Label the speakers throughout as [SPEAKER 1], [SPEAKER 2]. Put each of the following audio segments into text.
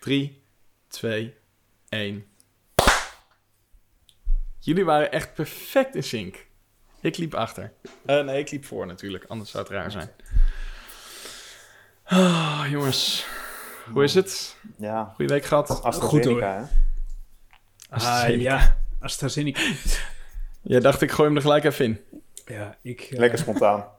[SPEAKER 1] 3, 2, 1. Jullie waren echt perfect in sync. Ik liep achter. Uh, nee, ik liep voor natuurlijk, anders zou het raar zijn. Oh, jongens, hoe is het?
[SPEAKER 2] Ja.
[SPEAKER 1] Goeie week gehad?
[SPEAKER 2] AstraZeneca,
[SPEAKER 3] Goed, Ah, ja, AstraZeneca.
[SPEAKER 1] Jij dacht, ik gooi hem er gelijk even in.
[SPEAKER 3] Ja, ik... eh,
[SPEAKER 2] Lekker spontaan.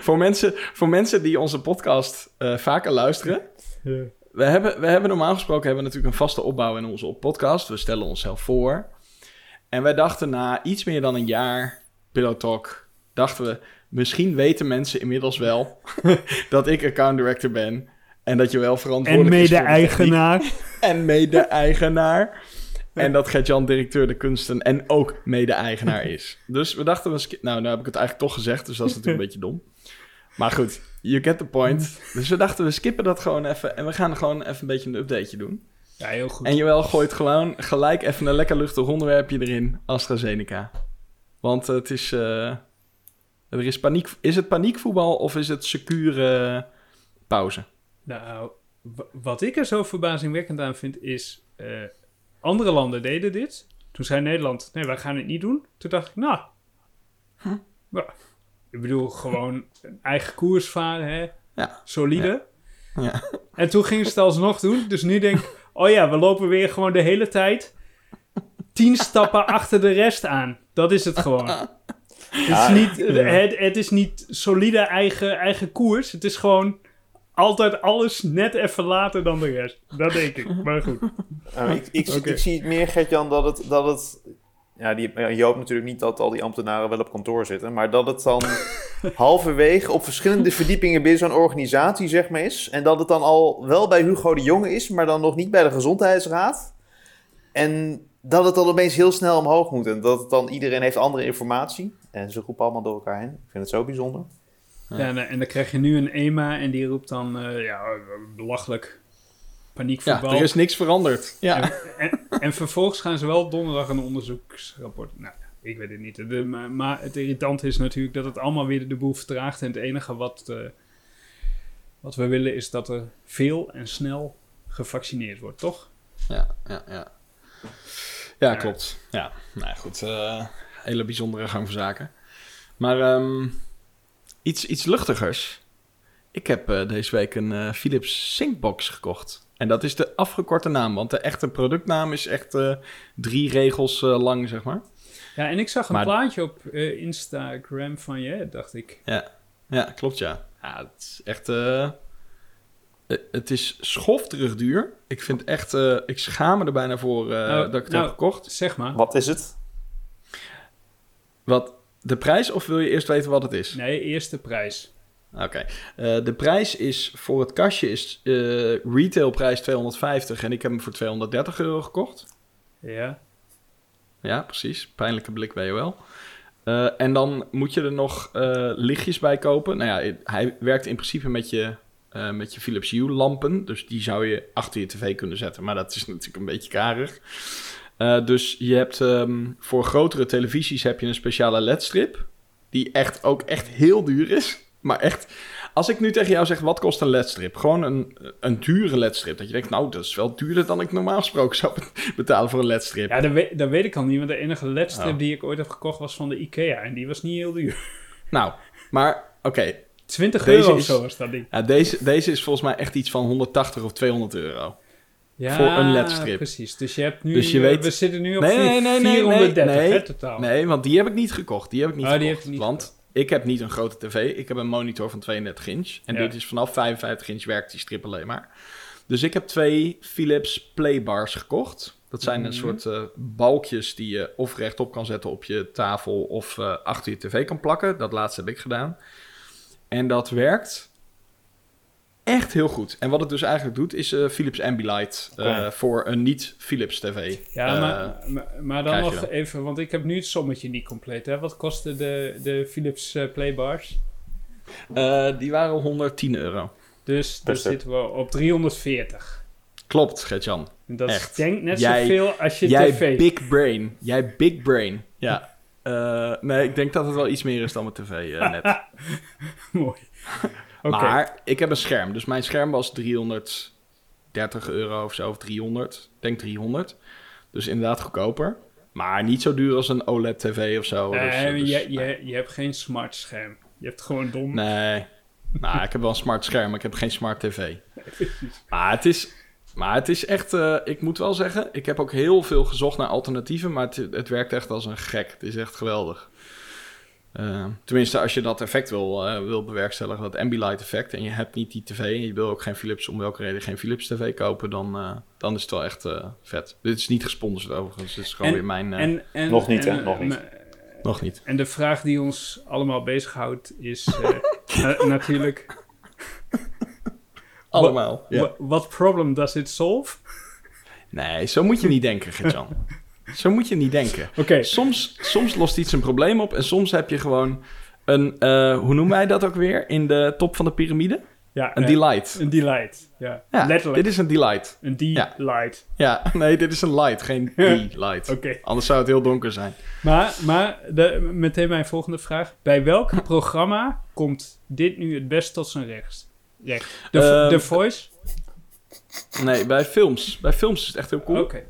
[SPEAKER 1] voor, mensen, voor mensen die onze podcast eh, vaker luisteren.
[SPEAKER 3] ja.
[SPEAKER 1] We hebben, we hebben normaal gesproken hebben we natuurlijk een vaste opbouw in onze podcast. We stellen onszelf voor. En wij dachten na iets meer dan een jaar Pillow Talk, dachten we, misschien weten mensen inmiddels wel dat ik account director ben. En dat je wel
[SPEAKER 3] En
[SPEAKER 1] verantwoordelijk is de
[SPEAKER 3] mede-eigenaar.
[SPEAKER 1] En mede-eigenaar. En dat Gert-Jan directeur de kunsten en ook mede-eigenaar is. Dus we dachten, nou, nou heb ik het eigenlijk toch gezegd, dus dat is natuurlijk een beetje dom. Maar goed, you get the point. Dus we dachten, we skippen dat gewoon even en we gaan gewoon even een beetje een updateje doen.
[SPEAKER 3] Ja, heel goed.
[SPEAKER 1] En Joël gooit gewoon gelijk even een lekker luchtig onderwerpje erin, AstraZeneca. Want het is, eh, er is paniek. Is het paniekvoetbal of is het secure pauze?
[SPEAKER 3] Nou, wat ik er zo verbazingwekkend aan vind is... eh, andere landen deden dit. Toen zei Nederland, nee, wij gaan het niet doen. Toen dacht ik, nou... ja, ik bedoel, gewoon een eigen koers varen, hè.
[SPEAKER 1] Ja.
[SPEAKER 3] Solide.
[SPEAKER 1] Ja.
[SPEAKER 3] En toen gingen ze het alsnog doen. Dus nu denk ik, oh ja, we lopen weer gewoon de hele tijd... tien stappen achter de rest aan. Dat is het gewoon. Het is niet, het, het is niet solide eigen, eigen koers. Het is gewoon altijd alles net even later dan de rest. Dat denk ik. Maar goed.
[SPEAKER 2] Nou, ik, ik zie het meer, Gert-Jan, dat het... Dat het ja, die, ja, je hoopt natuurlijk niet dat al die ambtenaren wel op kantoor zitten. Maar dat het dan halverwege op verschillende verdiepingen binnen zo'n organisatie zeg maar is. En dat het dan al wel bij Hugo de Jonge is, maar dan nog niet bij de gezondheidsraad. En dat het dan opeens heel snel omhoog moet. En dat het dan iedereen heeft andere informatie. En ze roepen allemaal door elkaar heen. Ik vind het zo bijzonder.
[SPEAKER 1] Ja.
[SPEAKER 3] En dan krijg je nu een EMA en die roept dan, eh, ja, belachelijk.
[SPEAKER 1] Ja, er is niks veranderd. Ja.
[SPEAKER 3] En, en, en vervolgens gaan ze wel donderdag een onderzoeksrapport. Nou, ik weet het niet. De, maar, maar het irritante is natuurlijk dat het allemaal weer de boel vertraagt. En het enige wat, eh, wat we willen is dat er veel en snel gevaccineerd wordt, toch?
[SPEAKER 1] Ja, ja, ja. Ja, klopt. Ja, nou ja, goed. eh, hele bijzondere gang van zaken. Maar ehm, iets, iets luchtigers. Ik heb eh, deze week een eh, Philips Syncbox gekocht. En dat is de afgekorte naam, want de echte productnaam is echt eh, drie regels eh, lang, zeg maar.
[SPEAKER 3] Ja, en ik zag een
[SPEAKER 1] Maar-
[SPEAKER 3] plaatje op eh, Instagram van je, dacht ik.
[SPEAKER 1] Ja, klopt ja. Ja, het is echt... het is schofterig duur. Ik vind echt... eh, ik schaam me er bijna voor eh,
[SPEAKER 3] Nou,
[SPEAKER 1] dat ik het
[SPEAKER 3] nou,
[SPEAKER 1] heb gekocht.
[SPEAKER 3] Zeg maar.
[SPEAKER 2] Wat is het?
[SPEAKER 1] Wat, de prijs of wil je eerst weten wat het is?
[SPEAKER 3] Nee, eerste prijs.
[SPEAKER 1] Oké. Eh, de prijs is voor het kastje is eh retailprijs 250 en ik heb hem voor 230 euro gekocht.
[SPEAKER 3] Ja.
[SPEAKER 1] Ja, precies. Pijnlijke blik bij je wel. Eh, en dan moet je er nog lichtjes bij kopen. Nou ja, hij werkt in principe met je, met je Philips Hue lampen. Dus die zou je achter je tv kunnen zetten. Maar dat is natuurlijk een beetje karig. Dus je hebt ehm, voor grotere televisies heb je een speciale ledstrip. Die echt ook echt heel duur is. Maar echt, als ik nu tegen jou zeg, wat kost een ledstrip? Gewoon een, een dure ledstrip. Dat je denkt, nou, dat is wel duurder dan ik normaal gesproken zou betalen voor een ledstrip.
[SPEAKER 3] Ja, dat weet, dat weet ik al niet, want de enige ledstrip
[SPEAKER 1] Oh.
[SPEAKER 3] die ik ooit heb gekocht was van de IKEA. En die was niet heel duur.
[SPEAKER 1] Nou, maar oké.
[SPEAKER 3] 20
[SPEAKER 1] Deze
[SPEAKER 3] euro of
[SPEAKER 1] is-
[SPEAKER 3] zo was dat ding.
[SPEAKER 1] Ja, deze, deze is volgens mij echt iets van 180 of 200 euro.
[SPEAKER 3] Ja,
[SPEAKER 1] voor een ledstrip.
[SPEAKER 3] precies. Dus je hebt nu...
[SPEAKER 1] Dus je weet-
[SPEAKER 3] We zitten nu op
[SPEAKER 1] Nee, nee, nee, nee,
[SPEAKER 3] 430
[SPEAKER 1] nee,
[SPEAKER 3] hè, totaal.
[SPEAKER 1] Nee, want die heb ik niet gekocht. Die heb ik niet
[SPEAKER 3] Oh, die
[SPEAKER 1] gekocht.
[SPEAKER 3] heb je niet
[SPEAKER 1] want ik heb niet een grote tv. Ik heb een monitor van 32 inch. En
[SPEAKER 3] Ja.
[SPEAKER 1] dit is vanaf 55 inch werkt die strip alleen maar. Dus ik heb twee Philips Playbars gekocht. Dat zijn een
[SPEAKER 3] Mhm.
[SPEAKER 1] soort eh, balkjes die je of rechtop kan zetten op je tafel of eh, achter je tv kan plakken. Dat laatste heb ik gedaan. En dat werkt echt heel goed. En wat het dus eigenlijk doet, is eh, Philips Ambilight eh, voor een niet-Philips tv.
[SPEAKER 3] Ja,
[SPEAKER 1] Eh,
[SPEAKER 3] maar, maar, maar dan nog
[SPEAKER 1] dan.
[SPEAKER 3] even, want ik heb nu het sommetje niet compleet. Hè? Wat kostte de, de Philips Playbars?
[SPEAKER 1] die waren 110 euro.
[SPEAKER 3] Dus dan
[SPEAKER 2] stuk.
[SPEAKER 3] zitten we op 340.
[SPEAKER 1] Klopt, Gertjan.
[SPEAKER 3] Dat
[SPEAKER 1] Echt.
[SPEAKER 3] denk net
[SPEAKER 1] Jij-
[SPEAKER 3] zoveel als je
[SPEAKER 1] Jij
[SPEAKER 3] tv.
[SPEAKER 1] big brain. Jij big brain. Ja. Nee, ik denk dat het wel iets meer is dan mijn tv net.
[SPEAKER 3] Mooi.
[SPEAKER 1] Maar ik heb een scherm. Dus mijn scherm was 330 euro of zo, of 300. Ik denk 300. Dus inderdaad goedkoper. Maar niet zo duur als een OLED-tv of zo. Dus,
[SPEAKER 3] Nee,
[SPEAKER 1] dus-
[SPEAKER 3] je, je, je hebt geen smart scherm. Je hebt gewoon dom.
[SPEAKER 1] Nee. Nou, ik heb wel een smart scherm, maar ik heb geen smart tv. Maar het is, maar het is echt, eh, ik moet wel zeggen, ik heb ook heel veel gezocht naar alternatieven, maar het, het werkt echt als een gek. Het is echt geweldig. Eh, tenminste, als je dat effect wil, eh, wil bewerkstelligen, dat Ambilight effect, en je hebt niet die tv en je wil ook geen Philips, om welke reden geen Philips tv kopen, dan, eh, dan is het wel echt eh, vet. Dit is niet gesponsord overigens, dit is gewoon
[SPEAKER 3] En-
[SPEAKER 1] weer mijn... eh,
[SPEAKER 3] En, en,
[SPEAKER 2] Nog niet,
[SPEAKER 3] en,
[SPEAKER 2] hè? Nog niet.
[SPEAKER 1] nog niet.
[SPEAKER 3] En de vraag die ons allemaal bezighoudt is eh, na- natuurlijk...
[SPEAKER 1] Allemaal. Ja.
[SPEAKER 3] wha- What problem does it solve?
[SPEAKER 1] Nee, zo moet je niet denken, Gertjan. zo moet je niet denken.
[SPEAKER 3] Oké,
[SPEAKER 1] Soms, soms lost iets een probleem op en soms heb je gewoon een, eh, hoe noemen wij dat ook weer, in de top van de piramide?
[SPEAKER 3] ja,
[SPEAKER 1] Een
[SPEAKER 3] eh,
[SPEAKER 1] delight.
[SPEAKER 3] Een delight, ja.
[SPEAKER 1] Ja,
[SPEAKER 3] Letterlijk,
[SPEAKER 1] dit is een delight.
[SPEAKER 3] een
[SPEAKER 1] ja.
[SPEAKER 3] delight.
[SPEAKER 1] Ja, nee, dit is een light, geen delight.
[SPEAKER 3] Oké.
[SPEAKER 1] Anders zou het heel donker zijn.
[SPEAKER 3] Maar, maar de, meteen mijn volgende vraag. Bij welk programma komt dit nu het best tot zijn recht? recht? De,
[SPEAKER 1] Ehm,
[SPEAKER 3] The Voice?
[SPEAKER 1] Nee, bij films. Bij films is het echt heel cool.
[SPEAKER 3] Oké.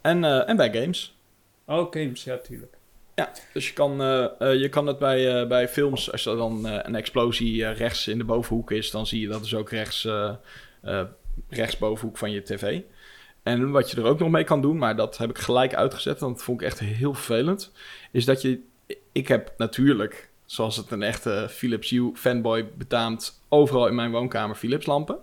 [SPEAKER 1] En, eh, en bij games.
[SPEAKER 3] Oh, games, ja, tuurlijk.
[SPEAKER 1] Ja, dus je kan, eh, eh, je kan het bij, bij films, als er dan een explosie rechts in de bovenhoek is, dan zie je dat dus ook rechts, eh eh, rechts bovenhoek van je tv. En wat je er ook nog mee kan doen, maar dat heb ik gelijk uitgezet, want dat vond ik echt heel vervelend, is dat je, ik heb natuurlijk, zoals het een echte Philips Hue fanboy betaamt, overal in mijn woonkamer Philips lampen.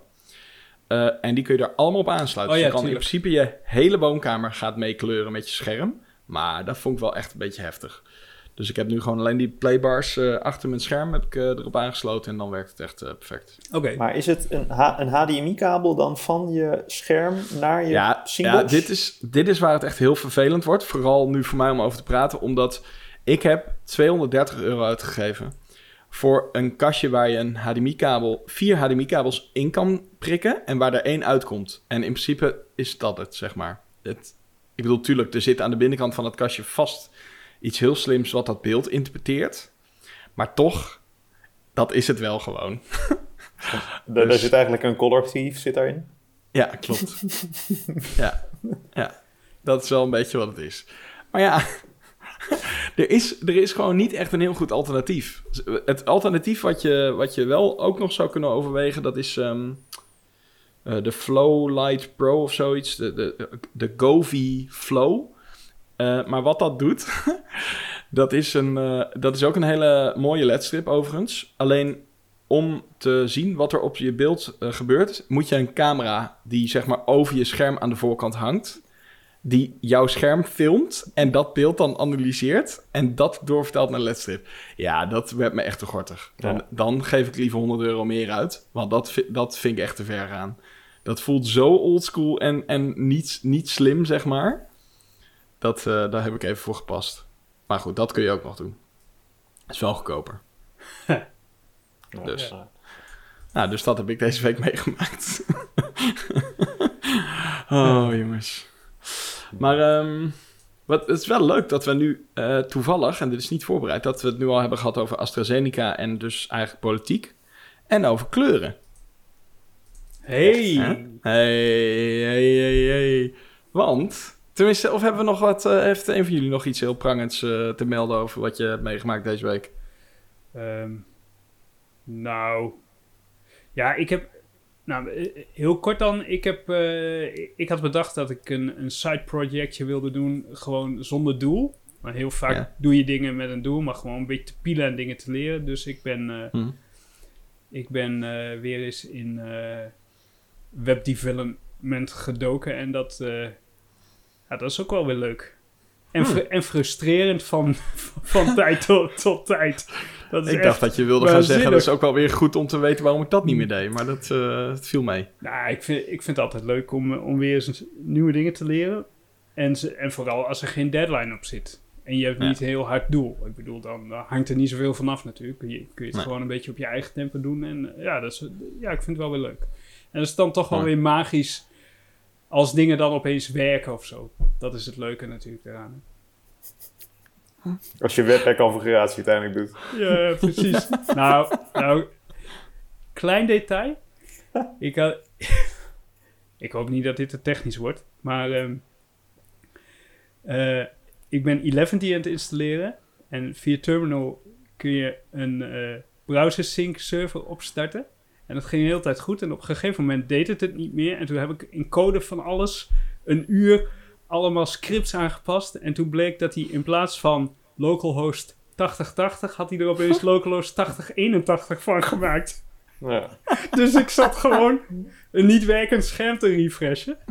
[SPEAKER 1] Eh, en die kun je er allemaal op aansluiten.
[SPEAKER 3] Oh
[SPEAKER 1] dus je kan in principe je hele woonkamer gaat meekleuren met je scherm. Maar dat vond ik wel echt een beetje heftig. Dus ik heb nu gewoon alleen die playbars eh, achter mijn scherm heb ik, eh, erop aangesloten en dan werkt het echt perfect.
[SPEAKER 3] Oké.
[SPEAKER 2] Maar is het een, een HDMI-kabel dan van je scherm naar je
[SPEAKER 1] Ja, ja dit, is, dit is waar het echt heel vervelend wordt. Vooral nu voor mij om over te praten. Omdat ik heb 230 euro uitgegeven voor een kastje waar je een HDMI-kabel, vier HDMI-kabels in kan prikken en waar er één uitkomt. En in principe is dat het, zeg maar. Het, ik bedoel, tuurlijk, er zit aan de binnenkant van het kastje vast iets heel slims wat dat beeld interpreteert. Maar toch, dat is het wel gewoon.
[SPEAKER 2] Daar
[SPEAKER 1] dus-
[SPEAKER 2] zit eigenlijk een color thief zit daarin.
[SPEAKER 1] Ja, klopt. ja, ja, dat is wel een beetje wat het is. Maar ja, er is, er is gewoon niet echt een heel goed alternatief. Het alternatief wat je, wat je wel ook nog zou kunnen overwegen, dat is ehm, eh, de Flow Light Pro of zoiets. De, de, de Govi Flow. Eh, maar wat dat doet, dat, is een, eh, dat is ook een hele mooie ledstrip overigens. Alleen om te zien wat er op je beeld gebeurt, moet je een camera die zeg maar over je scherm aan de voorkant hangt, die jouw scherm filmt en dat beeld dan analyseert en dat doorvertelt naar ledstrip. Ja, dat werd me echt te gortig. Dan,
[SPEAKER 2] Ja.
[SPEAKER 1] dan geef ik liever 100 euro meer uit, want dat, dat vind ik echt te ver gaan. Dat voelt zo oldschool en, en niet, niet slim, zeg maar. Dat, eh, daar heb ik even voor gepast. Maar goed, dat kun je ook nog doen. is wel goedkoper. Dus.
[SPEAKER 2] ja.
[SPEAKER 1] Nou, dus dat heb ik deze week meegemaakt. oh, jongens. Maar ehm, wat, het is wel leuk dat we nu eh, toevallig, en dit is niet voorbereid, dat we het nu al hebben gehad over AstraZeneca en dus eigenlijk politiek. En over kleuren.
[SPEAKER 3] Hey!
[SPEAKER 1] Hey, hey, hey. Want, tenminste, of hebben we nog wat, eh, heeft een van jullie nog iets heel prangends eh, te melden over wat je hebt meegemaakt deze week?
[SPEAKER 3] Ehm, nou, ja, ik heb, nou, eh, heel kort dan, ik heb, eh, ik had bedacht dat ik een, een side projectje wilde doen, gewoon zonder doel. Maar heel vaak
[SPEAKER 1] Ja.
[SPEAKER 3] doe je dingen met een doel, maar gewoon een beetje te pielen en dingen te leren. Dus ik ben, eh,
[SPEAKER 1] Hm.
[SPEAKER 3] ik ben eh, weer eens in eh webdevelopment gedoken en dat, eh, ja, dat is ook wel weer leuk. En,
[SPEAKER 1] Hmm.
[SPEAKER 3] fr- en frustrerend van, van tijd tot, tot tijd. Dat is
[SPEAKER 1] Ik dacht dat je wilde gaan zeggen, dat is ook wel weer goed om te weten waarom ik dat niet meer deed. Maar dat, eh, het viel mee.
[SPEAKER 3] Nou, ik vind, ik vind het altijd leuk om, om weer eens nieuwe dingen te leren. En, ze- en vooral als er geen deadline op zit. En je hebt
[SPEAKER 1] Ja.
[SPEAKER 3] niet een heel hard doel. Ik bedoel, dan, dan hangt er niet zoveel vanaf natuurlijk. Kun je, kun je het
[SPEAKER 1] Nee.
[SPEAKER 3] gewoon een beetje op je eigen tempo doen. En eh, ja, dat is, ja, ik vind het wel weer leuk. En dat is dan toch wel weer magisch als dingen dan opeens werken of zo. Dat is het leuke natuurlijk eraan.
[SPEAKER 2] Als je webpack-configuratie uiteindelijk doet.
[SPEAKER 3] Ja, precies. nou, nou, klein detail. ik, had, ik hoop niet dat dit te technisch wordt. Maar ehm, eh, ik ben Eleventy aan het installeren. En via Terminal kun je een eh browser sync server opstarten. En dat ging de hele tijd goed. En op een gegeven moment deed het het niet meer. En toen heb ik in code van alles een uur allemaal scripts aangepast. En toen bleek dat hij in plaats van localhost 8080 had hij er opeens localhost 8081 van gemaakt.
[SPEAKER 2] Ja.
[SPEAKER 3] Dus ik zat gewoon een niet werkend scherm te refreshen.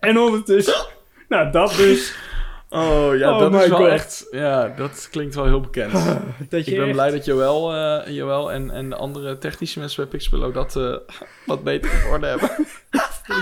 [SPEAKER 3] En ondertussen... Nou, dat dus.
[SPEAKER 1] Oh ja,
[SPEAKER 3] Oh
[SPEAKER 1] dat is wel
[SPEAKER 3] God.
[SPEAKER 1] echt... Ja, dat klinkt wel heel bekend.
[SPEAKER 3] Dat je
[SPEAKER 1] Ik ben
[SPEAKER 3] echt-
[SPEAKER 1] blij dat Joël, eh, Joël en, en de andere technische mensen bij Pixelbelow dat eh, wat beter in orde hebben.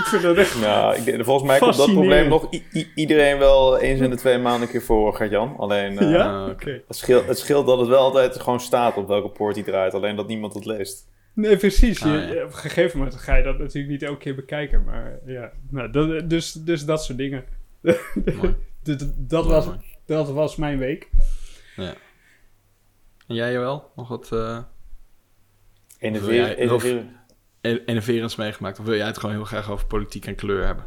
[SPEAKER 3] Ik vind dat echt...
[SPEAKER 2] Nou, ik, denk- volgens mij komt dat probleem nog iedereen wel eens in de twee maanden een keer voor, Gert-Jan. Alleen, eh,
[SPEAKER 3] ja?
[SPEAKER 1] Ah,
[SPEAKER 3] Oké.
[SPEAKER 2] het, scheelt, het scheelt dat het wel altijd gewoon staat op welke poort hij draait. Alleen dat niemand het leest.
[SPEAKER 3] Nee, precies.
[SPEAKER 1] Ah, ja.
[SPEAKER 3] Op een gegeven moment ga je dat natuurlijk niet elke keer bekijken. Maar ja, nou, dat, dus, dus dat soort dingen. Dat, dat, was, dat was mijn week.
[SPEAKER 1] En jij Joël? Nog wat eh
[SPEAKER 2] enerveer-
[SPEAKER 1] en- enerverends meegemaakt? Of wil jij het gewoon heel graag over politiek en kleur hebben?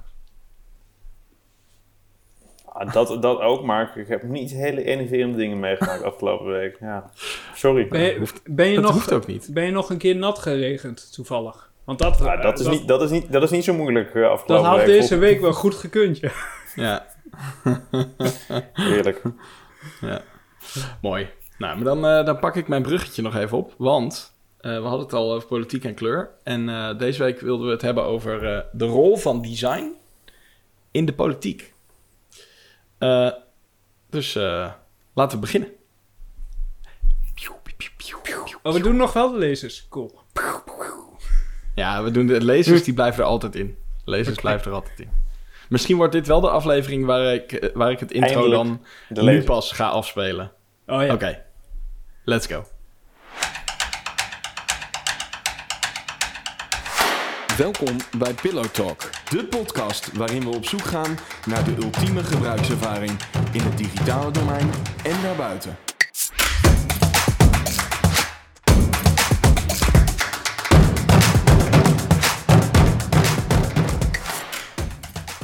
[SPEAKER 2] Ah, dat, dat ook, maar ik heb niet hele enerverende dingen meegemaakt afgelopen week. Ja. Sorry.
[SPEAKER 3] Ben je,
[SPEAKER 1] hoeft-
[SPEAKER 3] ben je,
[SPEAKER 1] dat
[SPEAKER 3] nog,
[SPEAKER 1] hoeft ook niet.
[SPEAKER 3] ben je nog een keer nat geregend, toevallig? Want dat,
[SPEAKER 2] Ja, dat, is niet, dat, is niet, dat is niet zo moeilijk eh,
[SPEAKER 3] dat
[SPEAKER 2] afgelopen
[SPEAKER 3] had
[SPEAKER 2] week.
[SPEAKER 3] deze week wel goed gekund, ja.
[SPEAKER 1] Ja,
[SPEAKER 2] Heerlijk.
[SPEAKER 1] mooi. Nou, maar dan, eh, dan pak ik mijn bruggetje nog even op. Want eh, we hadden het al over politiek en kleur. En eh, deze week wilden we het hebben over eh, de rol van design in de politiek. Eh, dus eh, laten we beginnen.
[SPEAKER 3] Oh, we doen nog wel de lezers. Cool.
[SPEAKER 1] Ja, we doen de lezers, die blijven er altijd in. Lezers blijven er altijd in. Misschien wordt dit wel de aflevering waar ik, waar ik het intro
[SPEAKER 2] Eindelijk
[SPEAKER 1] dan
[SPEAKER 2] De
[SPEAKER 1] nu pas ga afspelen.
[SPEAKER 3] Oh ja.
[SPEAKER 1] Oké, let's go.
[SPEAKER 4] Welkom bij Pillow Talk, de podcast waarin we op zoek gaan naar de ultieme gebruikservaring in het digitale domein en daarbuiten.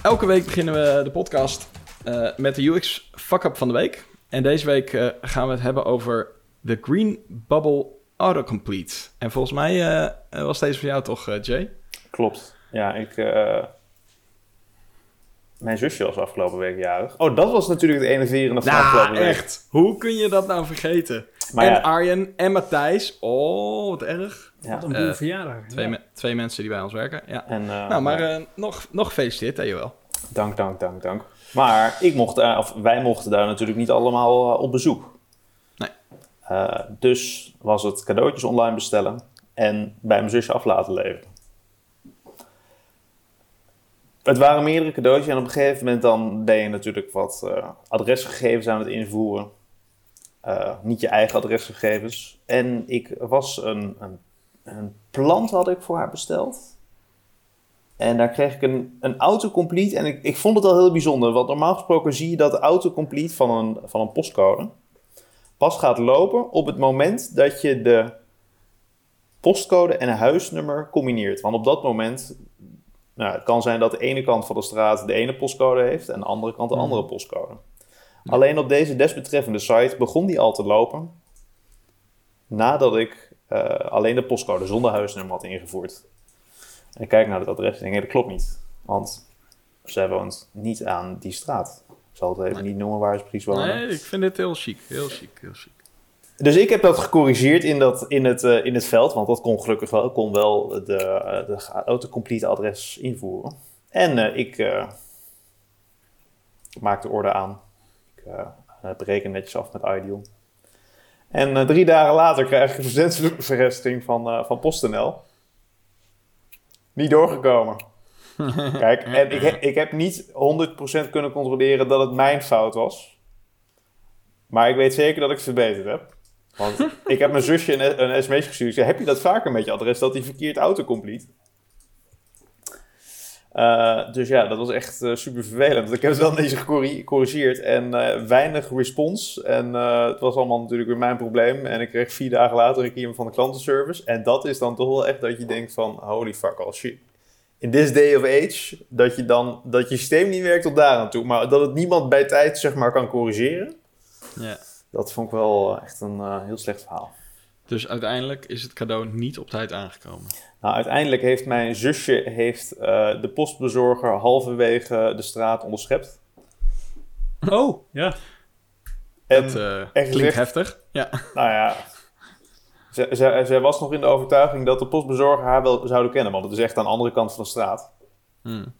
[SPEAKER 1] Elke week beginnen we de podcast eh, met de UX fuck-up van de week. En deze week eh, gaan we het hebben over de Green Bubble Autocomplete. En volgens mij eh, was deze voor jou toch, Jay?
[SPEAKER 2] Klopt. Ja, ik... Mijn zusje was afgelopen week jarig. Oh, dat was natuurlijk het enerverende van afgelopen
[SPEAKER 1] Nou,
[SPEAKER 2] week.
[SPEAKER 1] echt. Hoe kun je dat nou vergeten?
[SPEAKER 2] Maar
[SPEAKER 1] en
[SPEAKER 2] ja,
[SPEAKER 1] Arjen en Matthijs. Oh, wat erg.
[SPEAKER 2] ja.
[SPEAKER 3] Wat een
[SPEAKER 1] Eh,
[SPEAKER 3] boel verjaardag.
[SPEAKER 1] Twee,
[SPEAKER 3] Ja.
[SPEAKER 1] me- twee mensen die bij ons werken. Ja.
[SPEAKER 2] En, eh,
[SPEAKER 1] nou, maar eh, nog, nog gefeliciteerd, hè, Joël.
[SPEAKER 2] Dank, dank, dank, dank. Maar ik mocht daar, of wij mochten daar natuurlijk niet allemaal eh, op bezoek.
[SPEAKER 1] Nee.
[SPEAKER 2] Eh, dus was het cadeautjes online bestellen en bij mijn zusje af laten leveren. Het waren meerdere cadeautjes en op een gegeven moment dan ben je natuurlijk wat eh, adresgegevens aan het invoeren. Eh, niet je eigen adresgegevens. En ik was een, een, een plant had ik voor haar besteld. En daar kreeg ik een, een autocomplete. En ik, ik vond het al heel bijzonder. Want normaal gesproken zie je dat de autocomplete van een, van een postcode pas gaat lopen op het moment dat je de postcode en huisnummer combineert. Want op dat moment, nou, het kan zijn dat de ene kant van de straat de ene postcode heeft en de andere kant de
[SPEAKER 1] Mhm.
[SPEAKER 2] andere postcode. Alleen op deze desbetreffende site begon die al te lopen nadat ik eh, alleen de postcode zonder huisnummer had ingevoerd. En ik kijk naar het adres en denk, nee, dat klopt niet. Want zij woont niet aan die straat. Ik zal het even
[SPEAKER 1] Nee.
[SPEAKER 2] niet noemen waar ze precies wonen.
[SPEAKER 1] Nee, ik vind dit heel chic. Heel chic, heel chic.
[SPEAKER 2] Dus ik heb dat gecorrigeerd in, dat, in, het, eh, in het veld, want dat kon gelukkig wel. Ik kon wel de, eh, de autocomplete adres invoeren. En ik maak de orde aan. Eh, bereken netjes af met Ideal. En eh, drie dagen later krijg ik een verzendverresting van, eh, van PostNL. Niet doorgekomen. Kijk, en ik, ik heb niet 100% kunnen controleren dat het mijn fout was. Maar ik weet zeker dat ik het verbeterd heb. Want ik heb mijn zusje een, een sms gestuurd. Ik zei, heb je dat vaker met je adres, dat die verkeerd autocomplete? Uh, dus ja, dat was echt uh, super vervelend. Want ik heb het wel deze gecorrigeerd en uh, weinig respons. En het was allemaal natuurlijk weer mijn probleem. En ik kreeg vier dagen later een keer van de klantenservice. En dat is dan toch wel echt dat je denkt van, holy fuck, als je in this day of age, dat je dan, dat je systeem niet werkt tot daar aan toe. Maar dat het niemand bij tijd, zeg maar, kan corrigeren.
[SPEAKER 1] Ja.
[SPEAKER 2] Dat vond ik wel echt een heel slecht verhaal.
[SPEAKER 1] Dus uiteindelijk is het cadeau niet op tijd aangekomen.
[SPEAKER 2] Nou, uiteindelijk heeft mijn zusje heeft, uh, de postbezorger halverwege de straat onderschept.
[SPEAKER 3] Oh, ja.
[SPEAKER 1] En dat uh, klinkt gezegd, heftig. Ja.
[SPEAKER 2] Nou ja, zij, was nog in de overtuiging dat de postbezorger haar wel zouden kennen. Want het is echt aan de andere kant van de straat.
[SPEAKER 1] Hmm.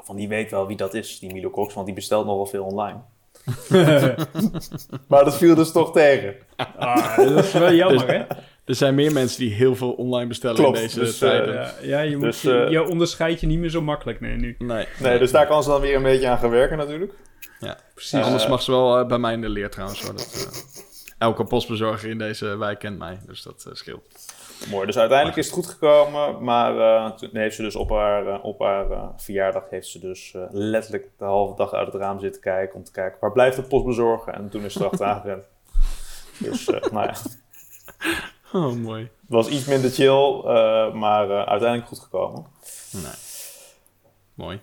[SPEAKER 2] Van die weet wel wie dat is, die Milo Cox, want die bestelt nogal veel online. maar dat viel dus toch tegen.
[SPEAKER 3] Ah, dat is wel jammer, hè?
[SPEAKER 1] Er zijn meer mensen die heel veel online bestellen in deze dus, tijden.
[SPEAKER 3] ja, ja, je, moet, dus, je, je onderscheidt je niet meer zo makkelijk nee, nu.
[SPEAKER 1] Nee,
[SPEAKER 2] nee, dus daar kan ze dan weer een beetje aan gaan werken natuurlijk.
[SPEAKER 1] Ja, precies. Anders mag ze wel bij mij in de leer trouwens. dat, elke postbezorger in deze wijk kent mij, dus dat scheelt.
[SPEAKER 2] Mooi, dus uiteindelijk is het goed gekomen, maar uh, toen heeft ze dus op haar, uh, op haar uh, verjaardag heeft ze dus letterlijk de halve dag uit het raam zitten kijken om te kijken waar blijft de postbezorger en toen is ze erachteraan gerend. Dus nou ja.
[SPEAKER 1] Oh, mooi. Het
[SPEAKER 2] was iets minder chill, maar uiteindelijk goed gekomen.
[SPEAKER 1] Nee. Mooi.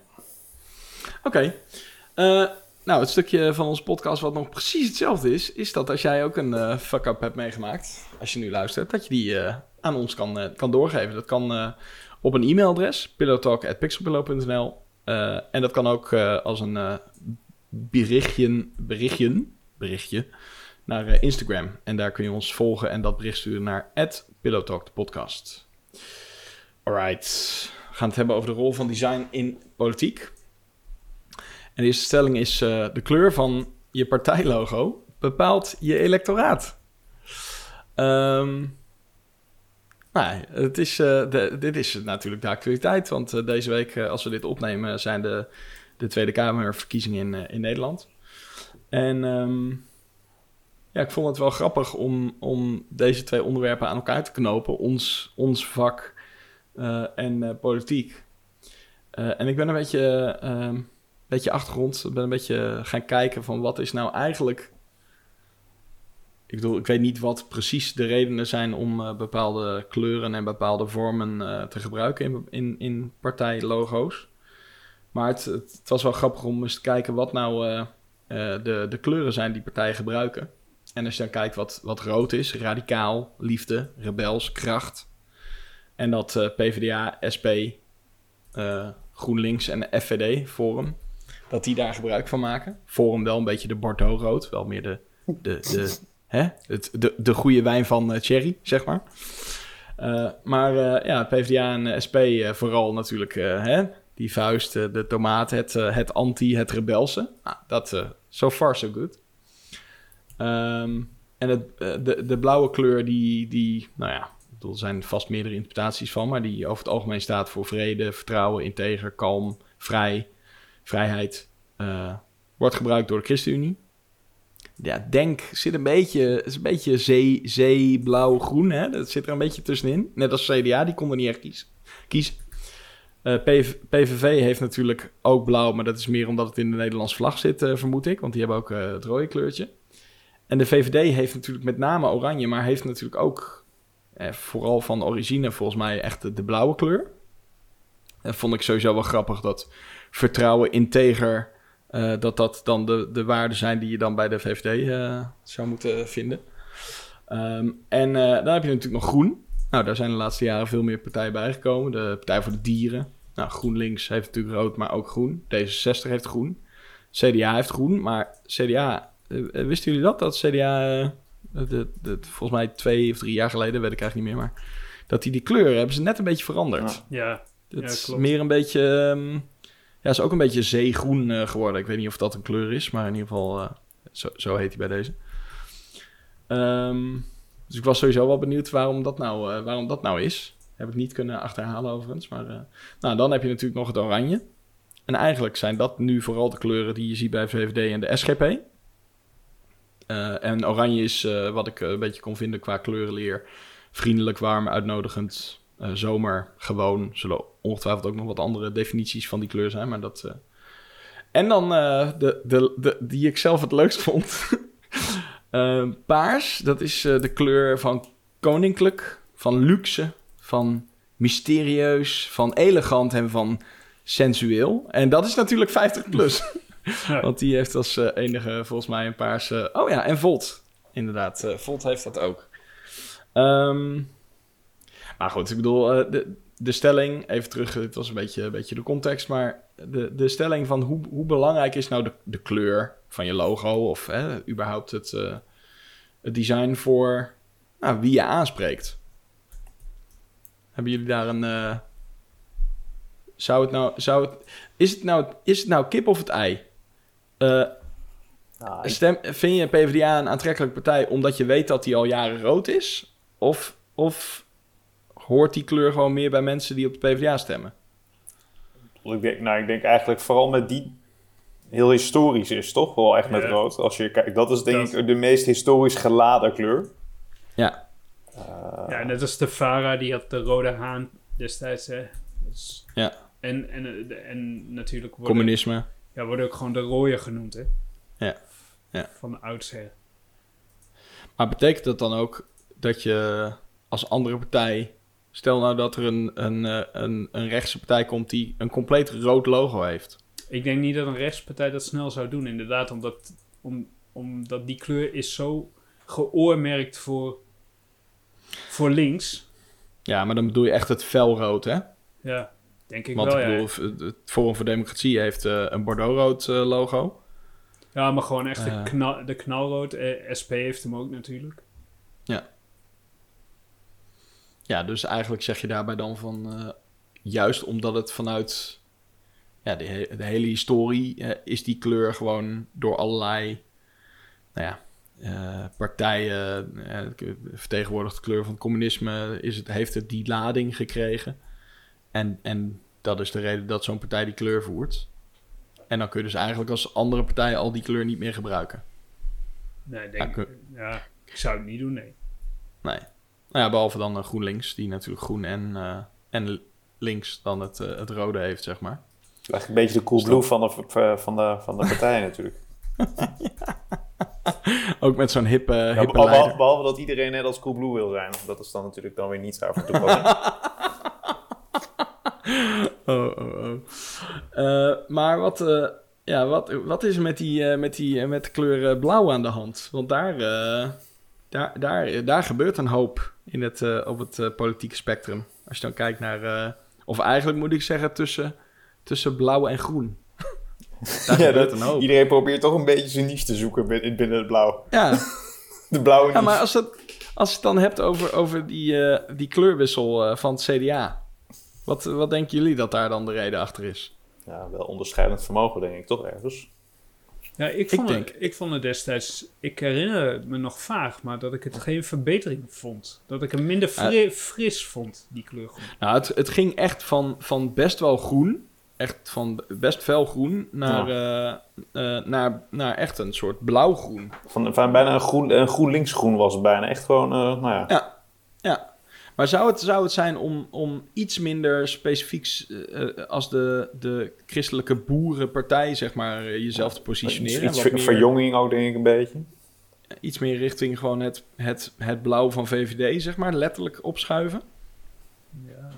[SPEAKER 1] Oké. Okay. Nou, het stukje van onze podcast wat nog precies hetzelfde is, is dat als jij ook een uh, fuck-up hebt meegemaakt, als je nu luistert, dat je die uh, aan ons kan, uh, kan doorgeven. Dat kan op een e-mailadres, pillowtalk.pixelpillow.nl en dat kan ook als een berichtje, berichtje, berichtje naar Instagram. En daar kun je ons volgen en dat bericht sturen naar Pillowtalk, podcast. Alright, we gaan het hebben over de rol van design in politiek. En de eerste stelling is: uh, de kleur van je partijlogo bepaalt je electoraat. Um, nou, het is, de, dit is natuurlijk de actualiteit. Want deze week, als we dit opnemen, zijn de, de Tweede Kamerverkiezingen in, in Nederland. En um, ja, ik vond het wel grappig om, om deze twee onderwerpen aan elkaar te knopen. Ons, ons vak en politiek. en ik ben een beetje. Beetje achtergrond. Ik ben een beetje gaan kijken van wat is nou eigenlijk... Ik bedoel, ik weet niet wat precies de redenen zijn om bepaalde kleuren en bepaalde vormen te gebruiken in, in, in partijlogo's. Maar het, het, was wel grappig om eens te kijken wat nou de, de kleuren zijn die partijen gebruiken. En als je dan kijkt wat, wat rood is, radicaal, liefde, rebels, kracht. En dat PvdA, SP, GroenLinks en FVD, Forum dat die daar gebruik van maken. Forum wel een beetje de Bordeaux-rood, wel meer de, de, de, hè? Het, de, de goede wijn van Cherry, zeg maar. Maar ja, PvdA en SP vooral natuurlijk, hè? die vuist, de tomaat, het, het anti, het rebelse. Nou, dat, so far so good. Um, en het, de, de blauwe kleur, die, die nou ja, er zijn vast meerdere interpretaties van, maar die over het algemeen staat voor vrede, vertrouwen, integer, kalm, vrij, vrijheid uh, wordt gebruikt door de ChristenUnie. Ja, denk zit een beetje, is een beetje zee, zee, blauw, groen. Hè? Dat zit er een beetje tussenin. Net als CDA, die kon er niet echt kiezen. kiezen. Uh, PV, PVV heeft natuurlijk ook blauw, maar dat is meer omdat het in de Nederlandse vlag zit, vermoed ik. Want die hebben ook het rode kleurtje. En de VVD heeft natuurlijk met name oranje, maar heeft natuurlijk ook, vooral van origine volgens mij, echt de, blauwe kleur. Dat vond ik sowieso wel grappig dat vertrouwen, integer, uh, dat dat dan de, de waarden zijn die je dan bij de VVD eh, zou moeten vinden. Um, en uh, dan heb je natuurlijk nog Groen. Nou, daar zijn de laatste jaren veel meer partijen bijgekomen. De Partij voor de Dieren. Nou, GroenLinks heeft natuurlijk rood, maar ook groen. D66 heeft groen. CDA heeft groen, maar CDA... wisten jullie dat? Dat CDA, de, de, volgens mij twee of drie jaar geleden, weet ik eigenlijk niet meer, maar... dat die die kleuren hebben ze net een beetje veranderd.
[SPEAKER 3] Ja,
[SPEAKER 1] ja. Het is meer een beetje... Um, ja, is ook een beetje zeegroen uh, geworden. Ik weet niet of dat een kleur is, maar in ieder geval, uh, zo, zo, heet hij bij deze. Um, dus ik was sowieso wel benieuwd waarom dat nou, uh, waarom dat nou is. Heb ik niet kunnen achterhalen overigens. Maar nou, dan heb je natuurlijk nog het oranje. En eigenlijk zijn dat nu vooral de kleuren die je ziet bij VVD en de SGP. En oranje is wat ik een beetje kon vinden qua kleurenleer. Vriendelijk, warm, uitnodigend, zomer, gewoon, zullen ongetwijfeld ook nog wat andere definities van die kleur zijn, maar dat... eh. En dan eh, de, de, de, die ik zelf het leukst vond. Eh, paars, dat is eh, de kleur van koninklijk, van luxe, van mysterieus, van elegant en van sensueel. En dat is natuurlijk 50 plus. Want die heeft als eh, enige volgens mij een paarse... Oh ja, en Volt. Inderdaad, eh, Volt heeft dat ook. Ehm, maar goed, ik bedoel, eh, de, de stelling... Even terug, dit was een beetje, een beetje de context. Maar de, de stelling van hoe, hoe belangrijk is nou de, de kleur van je logo... of überhaupt het, het design voor nou, wie je aanspreekt. Hebben jullie daar een... zou het nou... Zou het, is, het nou is het nou kip of het ei? Eh,
[SPEAKER 2] Nou, ik-
[SPEAKER 1] Stem, vind je PvdA een aantrekkelijke partij omdat je weet dat die al jaren rood is? Of, of hoort die kleur gewoon meer bij mensen die op de PvdA stemmen?
[SPEAKER 2] Ik denk, nou, ik denk eigenlijk vooral met die heel historisch is, toch? Wel echt met
[SPEAKER 3] Ja.
[SPEAKER 2] rood. Als je kijkt, dat is denk
[SPEAKER 3] Dat-
[SPEAKER 2] ik de meest historisch geladen kleur.
[SPEAKER 1] Ja,
[SPEAKER 2] Eh,
[SPEAKER 3] Ja, net als de Vara, die had de rode haan destijds. Hè. Dus-
[SPEAKER 1] Ja.
[SPEAKER 3] En, en, en natuurlijk worden,
[SPEAKER 1] communisme.
[SPEAKER 3] Ja, worden ook gewoon de rode genoemd, hè?
[SPEAKER 1] Ja. Ja.
[SPEAKER 3] Van oudsher.
[SPEAKER 1] Maar betekent dat dan ook dat je als andere partij... Stel nou dat er een, een, eh, een, een rechtse partij komt die een compleet rood logo heeft.
[SPEAKER 3] Ik denk niet dat een rechtspartij dat snel zou doen, inderdaad. Omdat, om, omdat die kleur is zo geoormerkt voor, voor links.
[SPEAKER 1] Ja, maar dan bedoel je echt het felrood, hè?
[SPEAKER 3] Ja, denk ik
[SPEAKER 1] Want
[SPEAKER 3] wel,
[SPEAKER 1] ik
[SPEAKER 3] ja.
[SPEAKER 1] bedoel, het Forum voor Democratie heeft eh, een bordeauxrood eh, logo.
[SPEAKER 3] Ja, maar gewoon echt de,
[SPEAKER 1] Eh.
[SPEAKER 3] knal, de knalrood. Eh, SP heeft hem ook natuurlijk.
[SPEAKER 1] Ja, dus eigenlijk zeg je daarbij dan van... juist omdat het vanuit ja, de, he- de hele historie... is die kleur gewoon door allerlei nou ja, partijen... vertegenwoordigd de kleur van het communisme... Is het, heeft het die lading gekregen. En, en dat is de reden dat zo'n partij die kleur voert. En dan kun je dus eigenlijk als andere partij al die kleur niet meer gebruiken.
[SPEAKER 3] Nee, ik
[SPEAKER 1] Ja,
[SPEAKER 3] denk,
[SPEAKER 1] kun-
[SPEAKER 3] ja, ik zou het niet doen, nee.
[SPEAKER 1] Nee. Nou ja, behalve dan eh, GroenLinks, die natuurlijk groen en, eh, en links dan het, eh, het rode heeft, zeg maar.
[SPEAKER 2] Eigenlijk een beetje de cool blue van de, van de, van de partij natuurlijk.
[SPEAKER 1] Ook met zo'n hippe,
[SPEAKER 2] Ja,
[SPEAKER 1] hippe
[SPEAKER 2] behalve,
[SPEAKER 1] leider.
[SPEAKER 2] behalve dat iedereen net als cool blue wil zijn. Dat is dan natuurlijk dan weer niet zo voor toepassing.
[SPEAKER 1] Oh, oh, oh. Eh, maar wat, eh, ja, wat, wat is er met, die, eh, met, die, met de kleur blauw aan de hand? Want daar, daar, daar, daar gebeurt een hoop in het, op het politieke spectrum. Als je dan kijkt naar... of eigenlijk moet ik zeggen tussen, tussen blauw en groen. daar
[SPEAKER 2] Ja,
[SPEAKER 1] gebeurt
[SPEAKER 2] dat-
[SPEAKER 1] een hoop.
[SPEAKER 2] iedereen probeert toch een beetje zijn niche te zoeken binnen, binnen het blauw.
[SPEAKER 1] Ja,
[SPEAKER 2] De blauwe
[SPEAKER 1] Ja, maar als, het, als je het dan hebt over, over die, die kleurwissel van het CDA. Wat, wat denken jullie dat daar dan de reden achter is?
[SPEAKER 2] Ja, wel onderscheidend vermogen denk ik toch ergens.
[SPEAKER 3] Ja, ik vond,
[SPEAKER 1] denk-
[SPEAKER 3] Het, ik vond het destijds... Ik herinner me nog vaag, maar dat ik het geen verbetering vond. Dat ik hem minder fri- fris vond, die kleur.
[SPEAKER 1] Nou, het, het ging echt van, van best wel groen, echt van best fel groen, naar, eh, eh, naar, naar echt een soort blauwgroen.
[SPEAKER 2] Van, van bijna een, groen, een groen was het bijna. Echt gewoon, eh, nou ja.
[SPEAKER 1] Maar zou het, zou het zijn om, om iets minder specifiek eh, eh, als de, de christelijke boerenpartij, zeg maar, eh, jezelf te positioneren?
[SPEAKER 2] iets
[SPEAKER 1] meer-
[SPEAKER 2] verjonging ook denk ik een beetje.
[SPEAKER 1] iets meer richting gewoon het, het, het blauw van VVD, zeg maar, letterlijk opschuiven.
[SPEAKER 3] Ja.